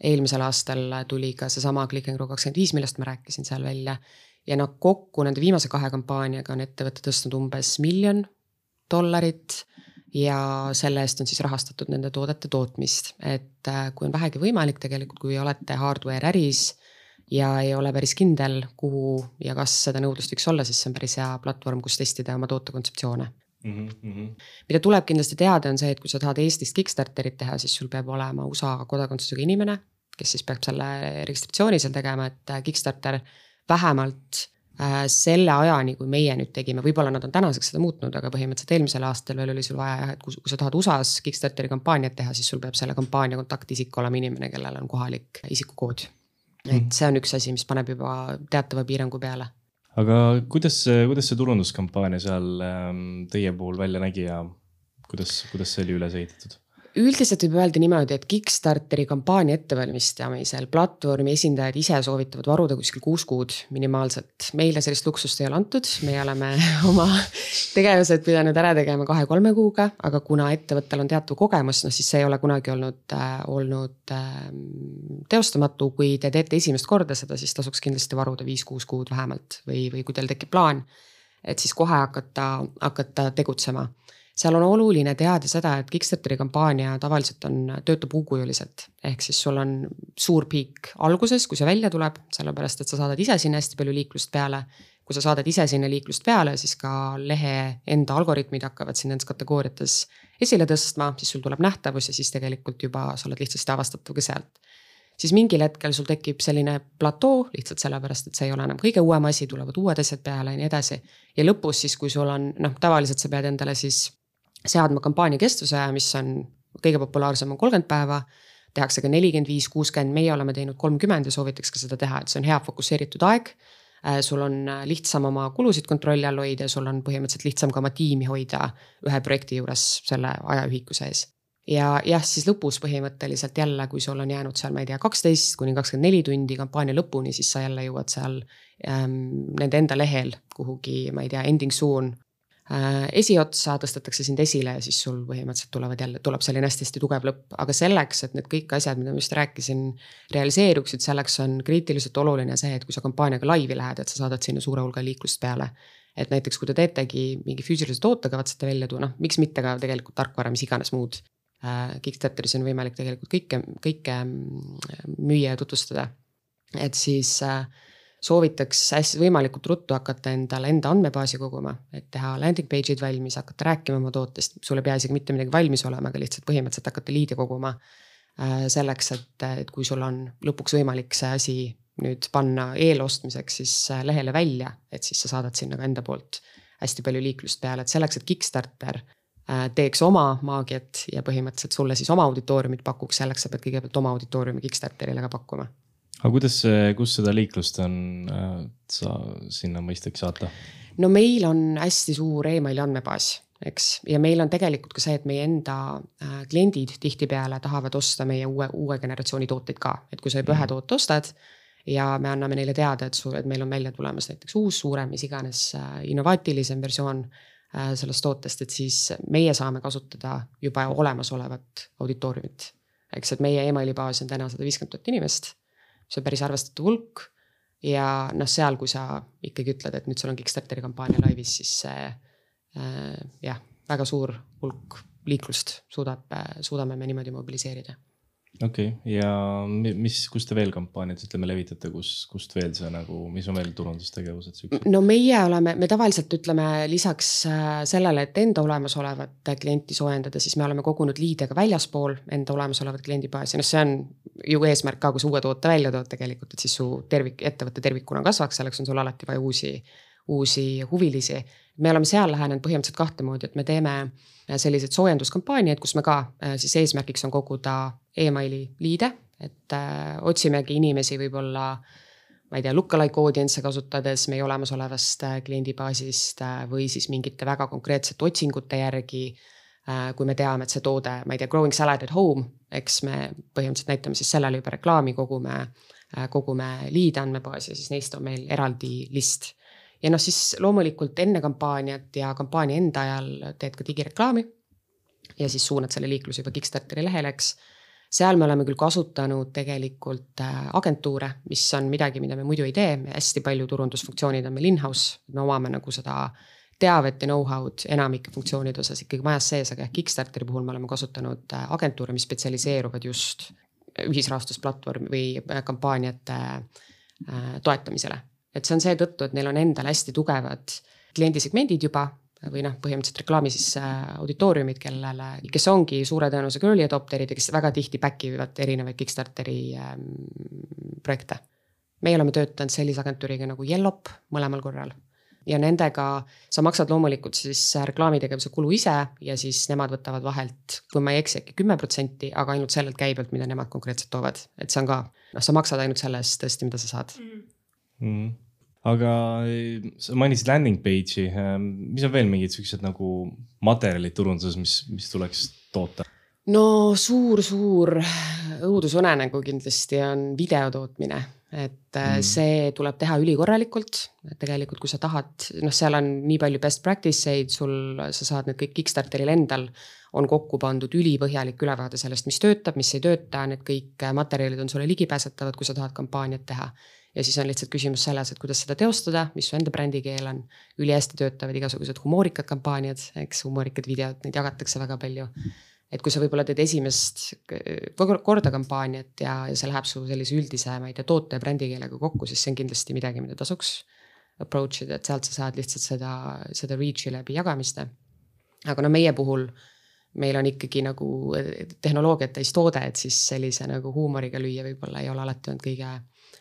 eelmisel aastal tuli ka seesama Click n Grow kakskümmend viis, millest ma rääkisin seal välja. ja noh, kokku nende viimase kahe kampaaniaga on ettevõte tõstnud umbes miljon dollarit ja selle eest on siis rahastatud nende toodete tootmist, et äh, kui on vähegi võimalik, tegelikult kui olete hardware äris ja ei ole päris kindel, kuhu ja kas seda nõudlust võiks olla, siis see on päris hea platvorm, kus testida oma toote kontseptsioone mm. -hmm. mida tuleb kindlasti teada, on see, et kui sa tahad Eestist Kickstarterit teha, siis sul peab olema USA kodakondsusega inimene, kes siis peab selle registratsiooni seal tegema, et äh, Kickstarter vähemalt Äh, selle ajani, kui meie nüüd tegime, võib-olla nad on tänaseks seda muutnud, aga põhimõtteliselt eelmisel aastal veel oli sul vaja jah, et kui, kui sa tahad USA-s Kickstarteri kampaaniat teha, siis sul peab selle kampaania kontaktisik olema inimene, kellel on kohalik isikukood. et mhm. see on üks asi, mis paneb juba teatava piirangu peale. Aga kuidas, kuidas see turunduskampaania seal ähm, teie puhul välja nägi ja kuidas, kuidas see oli üles ehitatud? Üldiselt võib öelda niimoodi, et Kickstarteri kampaania ettevalmistamisel platvormi esindajad ise soovitavad varuda kuskil kuus kuud minimaalselt. meile sellist luksust ei ole antud, meie oleme oma tegevused pidanud ära tegema kahe-kolme kuuga, aga kuna ettevõttel on teatav kogemus, noh siis see ei ole kunagi olnud äh,, olnud äh, teostamatu. kui te teete esimest korda seda, siis tasuks kindlasti varuda viis-kuus kuud vähemalt või, või kui teil tekib plaan, et siis kohe hakata, hakata tegutsema seal on oluline teada seda, et Kickstarteri kampaania tavaliselt on, töötab uukujuliselt. ehk siis sul on suur piik alguses, kui see välja tuleb, sellepärast et sa saadad ise sinna hästi palju liiklust peale. kui sa saadad ise sinna liiklust peale, siis ka lehe enda algoritmid hakkavad sind nendes kategooriates esile tõstma, siis sul tuleb nähtavus ja siis tegelikult juba sa oled lihtsasti avastatav ka sealt siis mingil hetkel sul tekib selline platoo lihtsalt sellepärast, et see ei ole enam kõige uuem asi, tulevad uued asjad peale ja nii edasi. ja lõpus siis, kui sul on noh, tavaliselt sa pead endale siis seadma kampaania kestuse, mis on kõige populaarsem on kolmkümmend päeva. tehakse ka nelikümmend viis, kuuskümmend, meie oleme teinud kolmkümmend ja soovitaks ka seda teha, et see on hea fokusseeritud aeg. Äh, sul on lihtsam oma kulusid kontrolli all hoida ja sul on põhimõtteliselt lihtsam ka oma tiimi hoida ühe projekti juures selle ajaühiku sees ja jah, siis lõpus põhimõtteliselt jälle, kui sul on jäänud seal, ma ei tea, kaksteist kuni kakskümmend neli tundi kampaania lõpuni, siis sa jälle jõuad seal ähm, nende enda lehel kuhugi, ma ei tea, ending soon Äh, esiotsa tõstetakse sind esile ja siis sul põhimõtteliselt tulevad jälle, tuleb selline hästi-hästi tugev lõpp, aga selleks, et need kõik asjad, mida ma just rääkisin, realiseeruksid, selleks on kriitiliselt oluline see, et kui sa kampaaniaga laivi lähed, et sa saadad sinna suure hulga liiklust peale. et näiteks, kui te teetegi mingi füüsilise toote kavatsete välja tuua, noh, miks mitte ka tegelikult tarkvara, mis iganes muud. Äh, Kickstarteris on võimalik tegelikult kõike, kõike mm, müüa ja tutvustada. et siis äh, soovitaks hästi võimalikult ruttu hakata endale enda andmebaasi koguma, et teha landing page'id valmis, hakata rääkima oma tootest, sul ei pea isegi mitte midagi valmis olema, aga lihtsalt põhimõtteliselt hakata liide koguma. Äh, selleks, et, et kui sul on lõpuks võimalik see asi nüüd panna eelostmiseks siis äh, lehele välja, et siis sa saadad sinna ka enda poolt hästi palju liiklust peale, et selleks, et Kickstarter äh, teeks oma maagiat ja põhimõtteliselt sulle siis oma auditooriumit pakuks, selleks sa pead kõigepealt oma auditooriumi Kickstarterile ka pakkuma aga kuidas, kus seda liiklust on äh, sa sinna mõisteks saata? no meil on hästi suur emaili andmebaas, eks, ja meil on tegelikult ka see, et meie enda äh, kliendid tihtipeale tahavad osta meie uue, uue generatsiooni tooteid ka, et kui sa juba ühe mm. toote ostad ja me anname neile teada, et sul, et meil on välja tulemas näiteks uus, suurem, mis iganes äh, innovaatilisem versioon sellest tootest, et siis meie saame kasutada juba olemasolevat auditooriumit. eks, et meie emaili baas on täna sada viiskümmend tuhat inimest see on päris arvestatav hulk. ja noh, seal, kui sa ikkagi ütled, et nüüd sul on Kickstarteri kampaania laivis, siis see äh, jah, väga suur hulk liiklust suudab, suudame me niimoodi mobiliseerida okei okay., ja mis, kus te veel kampaaniat ütleme levitate, kus, kust veel see nagu, mis on veel turundustegevused siuksed? no meie oleme, me tavaliselt ütleme lisaks äh, sellele, et enda olemasolevat klienti soojendada, siis me oleme kogunud liide ka väljaspool enda olemasolevat kliendibaasi, noh, see on ju eesmärk ka, kui sa uue toote välja tood tegelikult, et siis su tervik, ettevõte tervikuna kasvaks, selleks on sul alati vaja uusi, uusi huvilisi. Me oleme seal lähenenud põhimõtteliselt kahte moodi, et me teeme selliseid soojenduskampaaniaid, kus me ka äh, siis eesmärgiks on koguda emaili liide, et äh, otsimegi inimesi võib-olla ma ei tea, lookalike audience'e kasutades meie olemasolevast äh, kliendibaasist äh, või siis mingite väga konkreetsete otsingute järgi äh,. kui me teame, et see toode, ma ei tea, growing salad at home, eks me põhimõtteliselt näitame siis sellele juba reklaami, kogume, äh, kogume liide andmebaasi ja siis neist on meil eraldi list ja noh, siis loomulikult enne kampaaniat ja kampaania enda ajal teed ka digireklaami. ja siis suunad selle liikluse juba Kickstarteri lehele, eks. seal me oleme küll kasutanud tegelikult äh, agentuure, mis on midagi, mida me muidu ei tee, hästi palju turundusfunktsioonid on meil in-house, me omame nagu seda teavet ja know-how'd enamike funktsioonide osas ikkagi majas sees, aga jah, Kickstarteri puhul me oleme kasutanud äh, agentuure, mis spetsialiseeruvad just ühisrahastusplatvormi või äh, kampaaniate toetamisele et see on seetõttu, et neil on endal hästi tugevad kliendisegmendid juba või noh, põhimõtteliselt reklaami siis äh, auditooriumid, kellele, kes ongi suure tõenäosusega early adopter'id ja kes väga tihti back ivad erinevaid Kickstarteri ähm, projekte. meie oleme töötanud sellise agentuuriga nagu Yellop mõlemal korral ja nendega sa maksad loomulikult siis reklaamitegevuse kulu ise ja siis nemad võtavad vahelt, kui ma ei eksi, äkki kümme protsenti, aga ainult sellelt käibelt, mida nemad konkreetselt toovad, et see on ka, noh, sa maksad ainult selle eest tõesti, mida sa saad mm. Mm.. aga sa mainisid landing page'i, ehm, mis on veel mingid siuksed nagu materjalid turunduses, mis, mis tuleks toota? no suur-suur õudusunenägu kindlasti on video tootmine, et eh, mm. see tuleb teha ülikorralikult. tegelikult, kui sa tahad, noh, seal on nii palju best practice eid, sul, sa saad need kõik Kickstarteril endal on kokku pandud ülipõhjalik ülevaade sellest, mis töötab, mis ei tööta, need kõik materjalid on sulle ligipääsetavad, kui sa tahad kampaaniat teha ja siis on lihtsalt küsimus selles, et kuidas seda teostada, mis su enda brändikeel on. ülihästi töötavad igasugused humoorikad kampaaniad, eks humoorikad videod, neid jagatakse väga palju. et kui sa võib-olla teed esimest korda kampaaniat ja, ja see läheb su sellise üldise, ma ei tea, toote ja brändikeelega kokku, siis see on kindlasti midagi, mida tasuks approach ida, et sealt sa saad lihtsalt seda, seda reach'i läbi jagamiste. aga no meie puhul meil on ikkagi nagu tehnoloogiat täis toode, et siis sellise nagu huumoriga lüüa võib-olla ei ole alati olnud kõige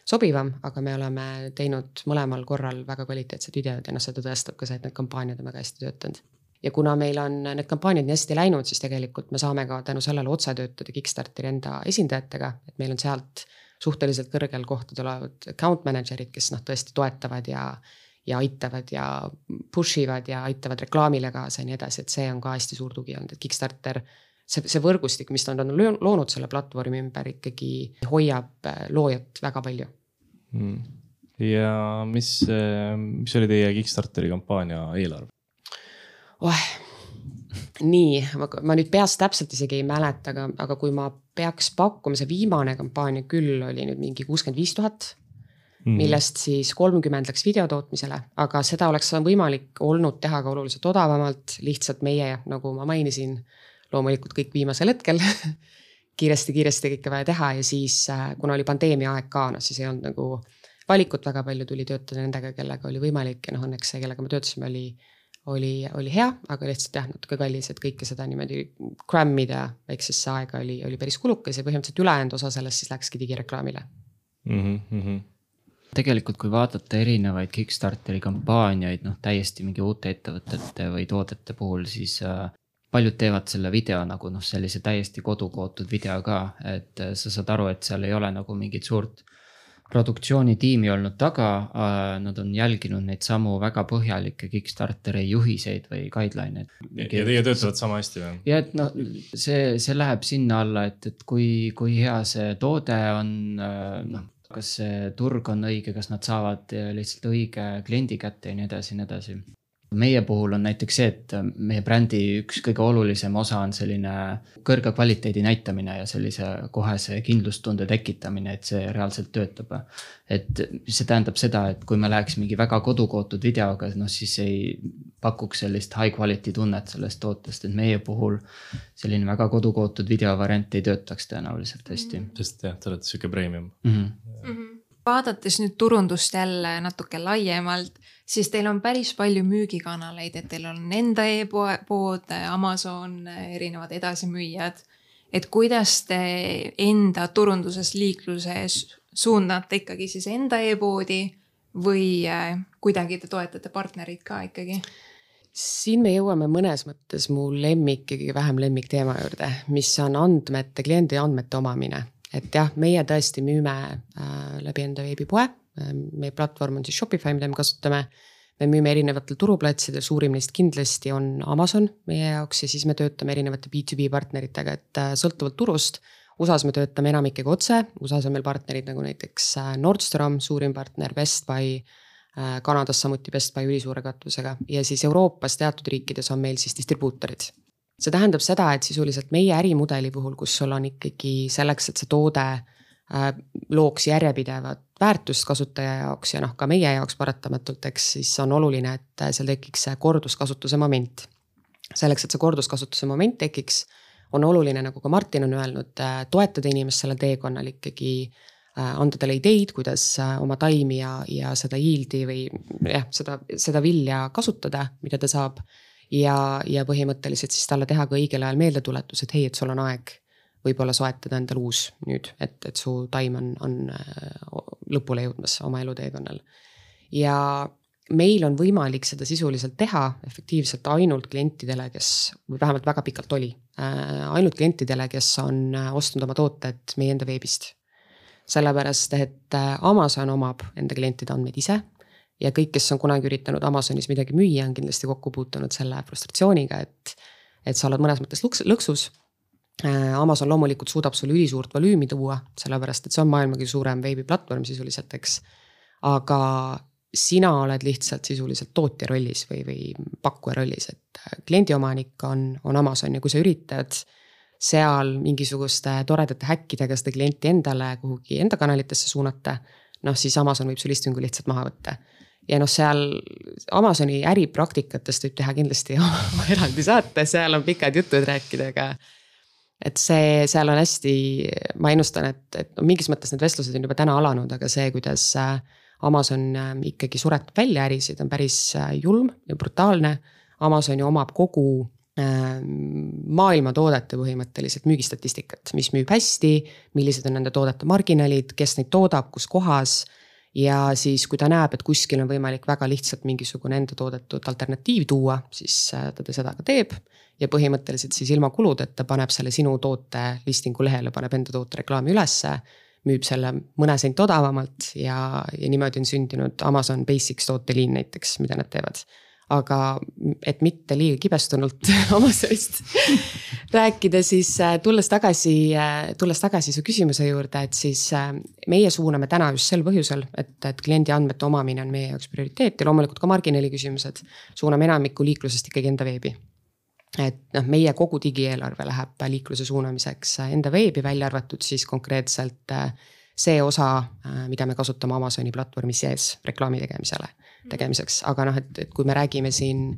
sobivam, aga me oleme teinud mõlemal korral väga kvaliteetsed videod ja noh, seda tõestab ka see, et need kampaaniad on väga hästi töötanud. ja kuna meil on need kampaaniad nii hästi läinud, siis tegelikult me saame ka tänu sellele otse töötada Kickstarteri enda esindajatega, et meil on sealt suhteliselt kõrgel kohtadel olevad account manager'id, kes noh, tõesti toetavad ja ja aitavad ja push ivad ja aitavad reklaamile kaasa ja nii edasi, et see on ka hästi suur tugi olnud, et Kickstarter see, see võrgustik, mis nad on loonud selle platvormi ümber ikkagi hoiab loojat väga palju mm.. ja mis, mis oli teie Kickstarteri kampaania eelarve oh.? nii, ma nüüd peast täpselt isegi ei mäleta, aga, aga kui ma peaks pakkuma, see viimane kampaania küll oli nüüd mingi kuuskümmend viis tuhat mm.. millest siis kolmkümmend läks video tootmisele, aga seda oleks võimalik olnud teha ka oluliselt odavamalt, lihtsalt meie, nagu ma mainisin, loomulikult kõik viimasel hetkel kiiresti-kiiresti kõike vaja teha ja siis äh, kuna oli pandeemia aeg ka, noh siis ei olnud nagu valikut väga palju, tuli töötada nendega, kellega oli võimalik ja noh, õnneks see, kellega me töötasime, oli, oli, oli hea, aga lihtsalt jah, natuke kallis, et kõike seda niimoodi cram ida väiksesse aega oli, oli päris kulukas ja põhimõtteliselt ülejäänud osa sellest siis läkski digireklaamile mm. -hmm tegelikult, kui vaadata erinevaid Kickstarteri kampaaniaid, noh täiesti mingi uute ettevõtete või toodete puhul, siis äh, paljud teevad selle video nagu noh, sellise täiesti kodukootud video ka, et äh, sa saad aru, et seal ei ole nagu mingit suurt produktsioonitiimi olnud taga, äh, nad on jälginud neid samu väga põhjalikke Kickstarteri juhiseid või guideline'eid. ja teie töötavad sama hästi või? ja et noh, see, see läheb sinna alla, et, et kui, kui hea see toode on, äh, noh kas see turg on õige, kas nad saavad lihtsalt õige kliendi kätte ja nii edasi ja nii edasi meie puhul on näiteks see, et meie brändi üks kõige olulisem osa on selline kõrge kvaliteedi näitamine ja sellise kohese kindlustunde tekitamine, et see reaalselt töötab. et see tähendab seda, et kui me läheks mingi väga kodukootud videoga, noh siis ei pakuks sellist high quality tunnet sellest tootest, et meie puhul selline väga kodukootud videovariant ei töötaks tõenäoliselt hästi. sest jah, te olete sihuke premium mm. -hmm. Mm -hmm vaadates nüüd turundust jälle natuke laiemalt, siis teil on päris palju müügikanaleid, et teil on enda e-pood, Amazon, erinevad edasimüüjad. et kuidas te enda turunduses, liikluses suunate ikkagi siis enda e-poodi või äh, kuidagi te toetate partnerit ka ikkagi? siin me jõuame mõnes mõttes mu lemmik, kõige vähem lemmikteema juurde, mis on andmete, kliendi andmete omamine et jah, meie tõesti müüme äh, läbi enda veebipoe äh,, meie platvorm on siis Shopify, mida me kasutame. me müüme erinevatel turuplatsidel, suurim neist kindlasti on Amazon meie jaoks ja siis me töötame erinevate B2B partneritega, et äh, sõltuvalt turust. USA-s me töötame enamikega otse, USA-s on meil partnerid nagu näiteks äh, Nordstrom, suurim partner, Best Buy äh,. Kanadas samuti Best Buy ülisuure katvusega ja siis Euroopas teatud riikides on meil siis distribuutorid see tähendab seda, et sisuliselt meie ärimudeli puhul, kus sul on ikkagi selleks, et see toode äh, looks järjepidevat väärtust kasutaja jaoks ja noh, ka meie jaoks paratamatult, eks siis on oluline, et seal tekiks see korduskasutuse moment. selleks, et see korduskasutuse moment tekiks, on oluline, nagu ka Martin on öelnud, äh, toetada inimest sellel teekonnal ikkagi äh, anda talle ideid, kuidas oma taimi ja, ja seda yield'i või jah, seda, seda vilja kasutada, mida ta saab ja, ja põhimõtteliselt siis talle teha ka õigel ajal meeldetuletus, et hei, et sul on aeg võib-olla soetada endale uus nüüd, et, et su taim on, on äh, lõpule jõudmas oma eluteekonnal. ja meil on võimalik seda sisuliselt teha efektiivselt ainult klientidele, kes, või vähemalt väga pikalt oli äh,, ainult klientidele, kes on äh, ostnud oma tooted meie enda veebist. sellepärast, et Amazon omab enda klientide andmeid ise ja kõik, kes on kunagi üritanud Amazonis midagi müüa, on kindlasti kokku puutunud selle frustratsiooniga, et, et sa oled mõnes mõttes lõks, lõksus. Äh, Amazon loomulikult suudab sulle ülisuurt volüümi tuua, sellepärast et see on maailma kõige suurem veebiplatvorm sisuliselt, eks. aga sina oled lihtsalt sisuliselt tootja rollis või, või pakkuja rollis, et äh, kliendiomanik on, on Amazon ja kui sa üritad seal mingisuguste toredate häkkidega seda klienti endale kuhugi enda kanalitesse suunata noh, siis Amazon võib su listingu lihtsalt maha võtta ja noh, seal Amazoni äripraktikatest võib teha kindlasti oma eraldi saate, seal on pikad jutud rääkida, aga. et see, seal on hästi, ma ennustan, et, et no mingis mõttes need vestlused on juba täna alanud, aga see, kuidas äh, Amazon äh, ikkagi suretab välja ärisid, on päris äh, julm ja brutaalne. Amazon ju omab kogu maailma toodete põhimõtteliselt müügistatistikat, mis müüb hästi, millised on nende toodete marginaalid, kes neid toodab, kus kohas ja siis, kui ta näeb, et kuskil on võimalik väga lihtsalt mingisugune enda toodetud alternatiiv tuua, siis äh, ta seda ka teeb. ja põhimõtteliselt siis ilma kuludeta paneb selle sinu toote listingu lehele, paneb enda toote reklaami ülesse. müüb selle mõne sent odavamalt ja, ja niimoodi on sündinud Amazon Basics tooteliin näiteks, mida nad teevad aga et mitte liiga kibestunult Amazonist rääkida, siis äh, tulles tagasi, äh, tulles tagasi su küsimuse juurde, et siis äh, meie suuname täna just sel põhjusel, et, et kliendi andmete omamine on meie jaoks prioriteet ja loomulikult ka marginaali küsimused. suuname enamiku liiklusest ikkagi enda veebi et noh, meie kogu digieelarve läheb liikluse suunamiseks enda veebi, välja arvatud siis konkreetselt see osa, mida me kasutame Amazoni platvormi sees reklaami tegemisele tegemiseks, aga noh, et, et kui me räägime siin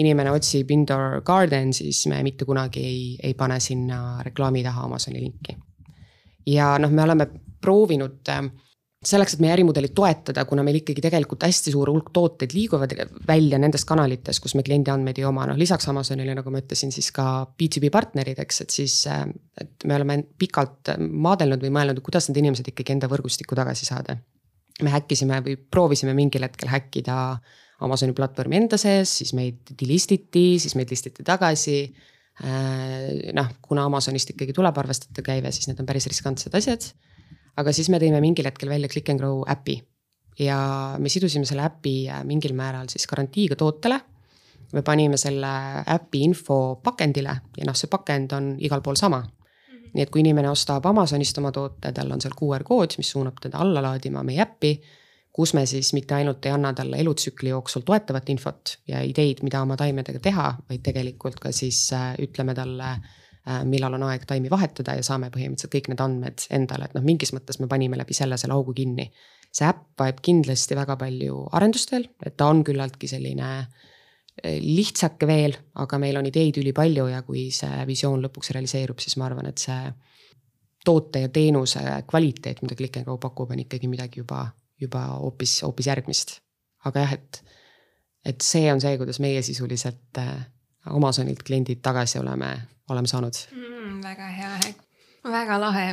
inimene otsib indoor garden, siis me mitte kunagi ei, ei pane sinna reklaami taha Amazoni linki. ja noh, me oleme proovinud äh, selleks, et meie ärimudelit toetada, kuna meil ikkagi tegelikult hästi suur hulk tooteid liiguvad välja nendest kanalitest, kus me kliendi andmeid ei oma, noh lisaks Amazonile, nagu ma ütlesin, siis ka B2B partnerid, eks, et siis. Äh, et me oleme pikalt maadelnud või mõelnud, kuidas need inimesed ikkagi enda võrgustikku tagasi saada me häkkisime või proovisime mingil hetkel häkkida Amazoni platvormi enda sees, siis meid delistiti, siis meid listiti tagasi. Äh, noh, kuna Amazonist ikkagi tuleb arvestada käive, siis need on päris riskantsed asjad. Aga siis me tõime mingil hetkel välja Click n Grow äpi ja me sidusime selle äpi äh, mingil määral siis garantiiga tootele. me panime selle äpi info pakendile ja noh, see pakend on igal pool sama nii et kui inimene ostab Amazonist oma toote, tal on seal QR kood, mis suunab teda alla laadima meie äppi. kus me siis mitte ainult ei anna talle elutsükli jooksul toetavat infot ja ideid, mida oma taimedega teha, vaid tegelikult ka siis äh, ütleme talle millal on aeg taimi vahetada ja saame põhimõtteliselt kõik need andmed endale, et noh, mingis mõttes me panime läbi selle selle augu kinni. see äpp vajab kindlasti väga palju arendust veel, et ta on küllaltki selline äh, lihtsake veel, aga meil on ideid ülipalju ja kui see visioon lõpuks realiseerub, siis ma arvan, et see toote ja teenuse kvaliteet, mida Click n Go pakub, on ikkagi midagi juba, juba hoopis, hoopis järgmist. aga jah, et, et see on see, kuidas meie sisuliselt äh, Amazonilt kliendid tagasi oleme, oleme saanud. Mm,. väga hea, väga lahe.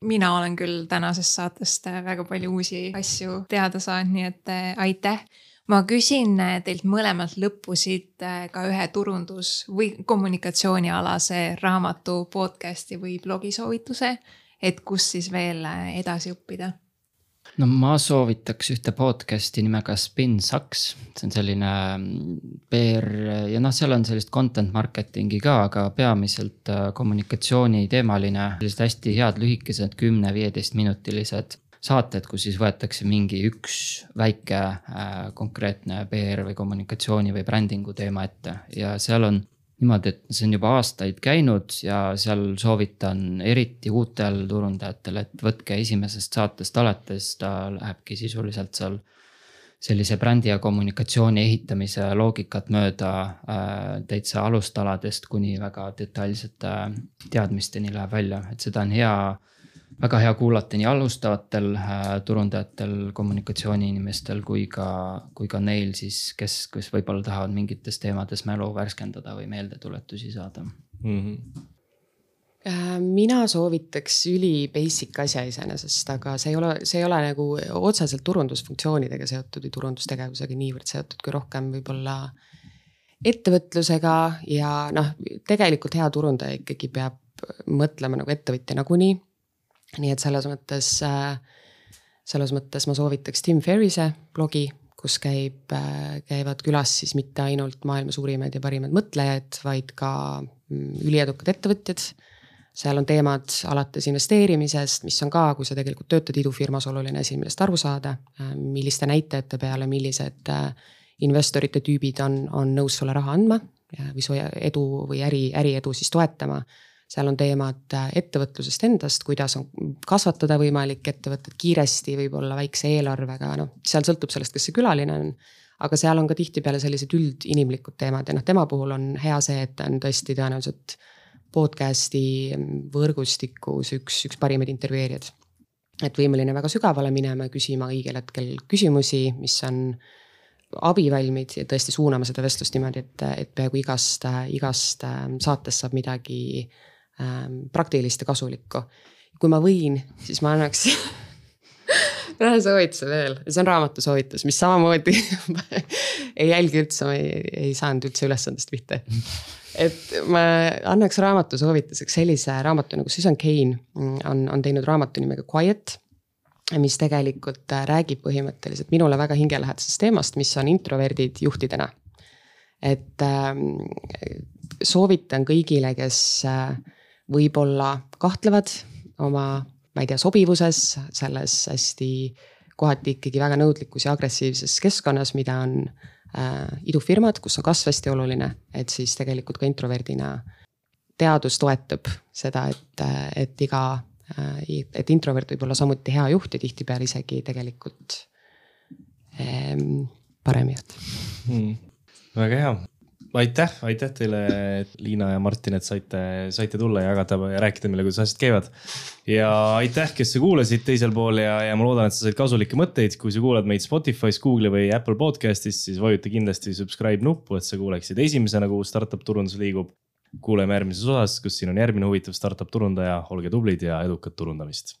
Mina olen küll tänasest saatest väga palju uusi asju teada saanud, nii et äh, aitäh. Ma küsin äh, teilt mõlemalt lõppu siit äh, ka ühe turundus või kommunikatsioonialase raamatu, podcast'i või blogisoovituse, et kus siis veel edasi õppida no ma soovitaks ühte podcast'i nimega Spin Sucks, see on selline mm, PR ja noh, seal on sellist content marketing'i ka, aga peamiselt kommunikatsiooni teemaline, sellised hästi head lühikesed kümne-viieteist minutilised saated, kus siis võetakse mingi üks väike äh, konkreetne PR või kommunikatsiooni või brändingu teema ette. Ja seal on niimoodi, et see on juba aastaid käinud ja seal soovitan eriti uutel turundajatel, et võtke esimesest saatest alates, ta lähebki sisuliselt seal sellise brändi ja kommunikatsiooni ehitamise loogikat mööda äh, täitsa alustaladest kuni väga detailsete äh, teadmisteni läheb välja, et seda on hea väga hea kuulata nii alustavatel äh, turundajatel, kommunikatsiooniinimestel kui ka, kui ka neil siis, kes, kes võib-olla tahavad mingites teemades mälu värskendada või meeldetuletusi saada mm. -hmm mina soovitaks üli basic asja iseenesest, aga see ei ole, see ei ole nagu otseselt turundusfunktsioonidega seotud või turundustegevusega niivõrd seotud, kui rohkem võib-olla ettevõtlusega ja noh, tegelikult hea turundaja ikkagi peab mõtlema nagu ettevõtja nagunii nii et selles mõttes, äh, selles mõttes ma soovitaks Tim Ferrise blogi, kus käib, äh, käivad külas siis mitte ainult maailma suurimad ja parimad mõtlejad, vaid ka mm, üliedukad ettevõtjad. seal on teemad alates investeerimisest, mis on ka, kui sa tegelikult töötad idufirmas, oluline asi, millest aru saada. Äh, milliste näitajate peale, millised investorite tüübid on, on nõus sulle raha andma või su edu või äri, äriedu siis toetama seal on teemad äh, ettevõtlusest endast, kuidas on kasvatada võimalik ettevõtet kiiresti, võib-olla väikse eelarvega, noh, seal sõltub sellest, kes see külaline on. aga seal on ka tihtipeale sellised üldinimlikud teemad ja noh, tema puhul on hea see, et ta on tõesti tõenäoliselt podcast'i võrgustikus üks, üks parimaid intervjueerijaid. et võimeline väga sügavale minema ja küsima õigel hetkel küsimusi, mis on abivalmid ja tõesti suunama seda vestlust niimoodi, et, et peaaegu igast, igast ähm, saatest saab midagi ähm, praktilist ja kasulikku. kui ma võin, siis ma annaks ühe soovituse veel, see on raamatu soovitus, mis samamoodi ei jälgi üldse, ma ei, ei saanud üldse ülesandest pihta. et ma annaks raamatu soovituseks sellise raamatu nagu Susan Cain on, on teinud raamatu nimega Quiet mis tegelikult äh, räägib põhimõtteliselt minule väga hingelähedasest teemast, mis on introverdid juhtidena. et äh, soovitan kõigile, kes äh, võib-olla kahtlevad oma, ma ei tea, sobivuses selles hästi kohati ikkagi väga nõudlikus ja agressiivses keskkonnas, mida on äh, idufirmad, kus on kasv hästi oluline, et siis tegelikult ka introverdina teadus toetab seda, et, et iga Äh, et introvert võib olla samuti hea juht ja tihtipeale isegi tegelikult ähm, parem juht. Hmm.. väga hea, aitäh, aitäh teile, Liina ja Martin, et saite, saite tulla ja jagada ja rääkida meile, kuidas asjad käivad. ja aitäh, kes sa kuulasid teisel pool ja, ja ma loodan, et sa said kasulikke mõtteid, kui sa kuulad meid Spotify's, Google'i või Apple podcast'is, siis vajuta kindlasti subscribe nuppu, et sa kuuleksid esimesena, kuhu startup turundus liigub. Kuuleme järgmises osas, kus siin on järgmine huvitav startup turundaja, olge tublid ja edukat turundamist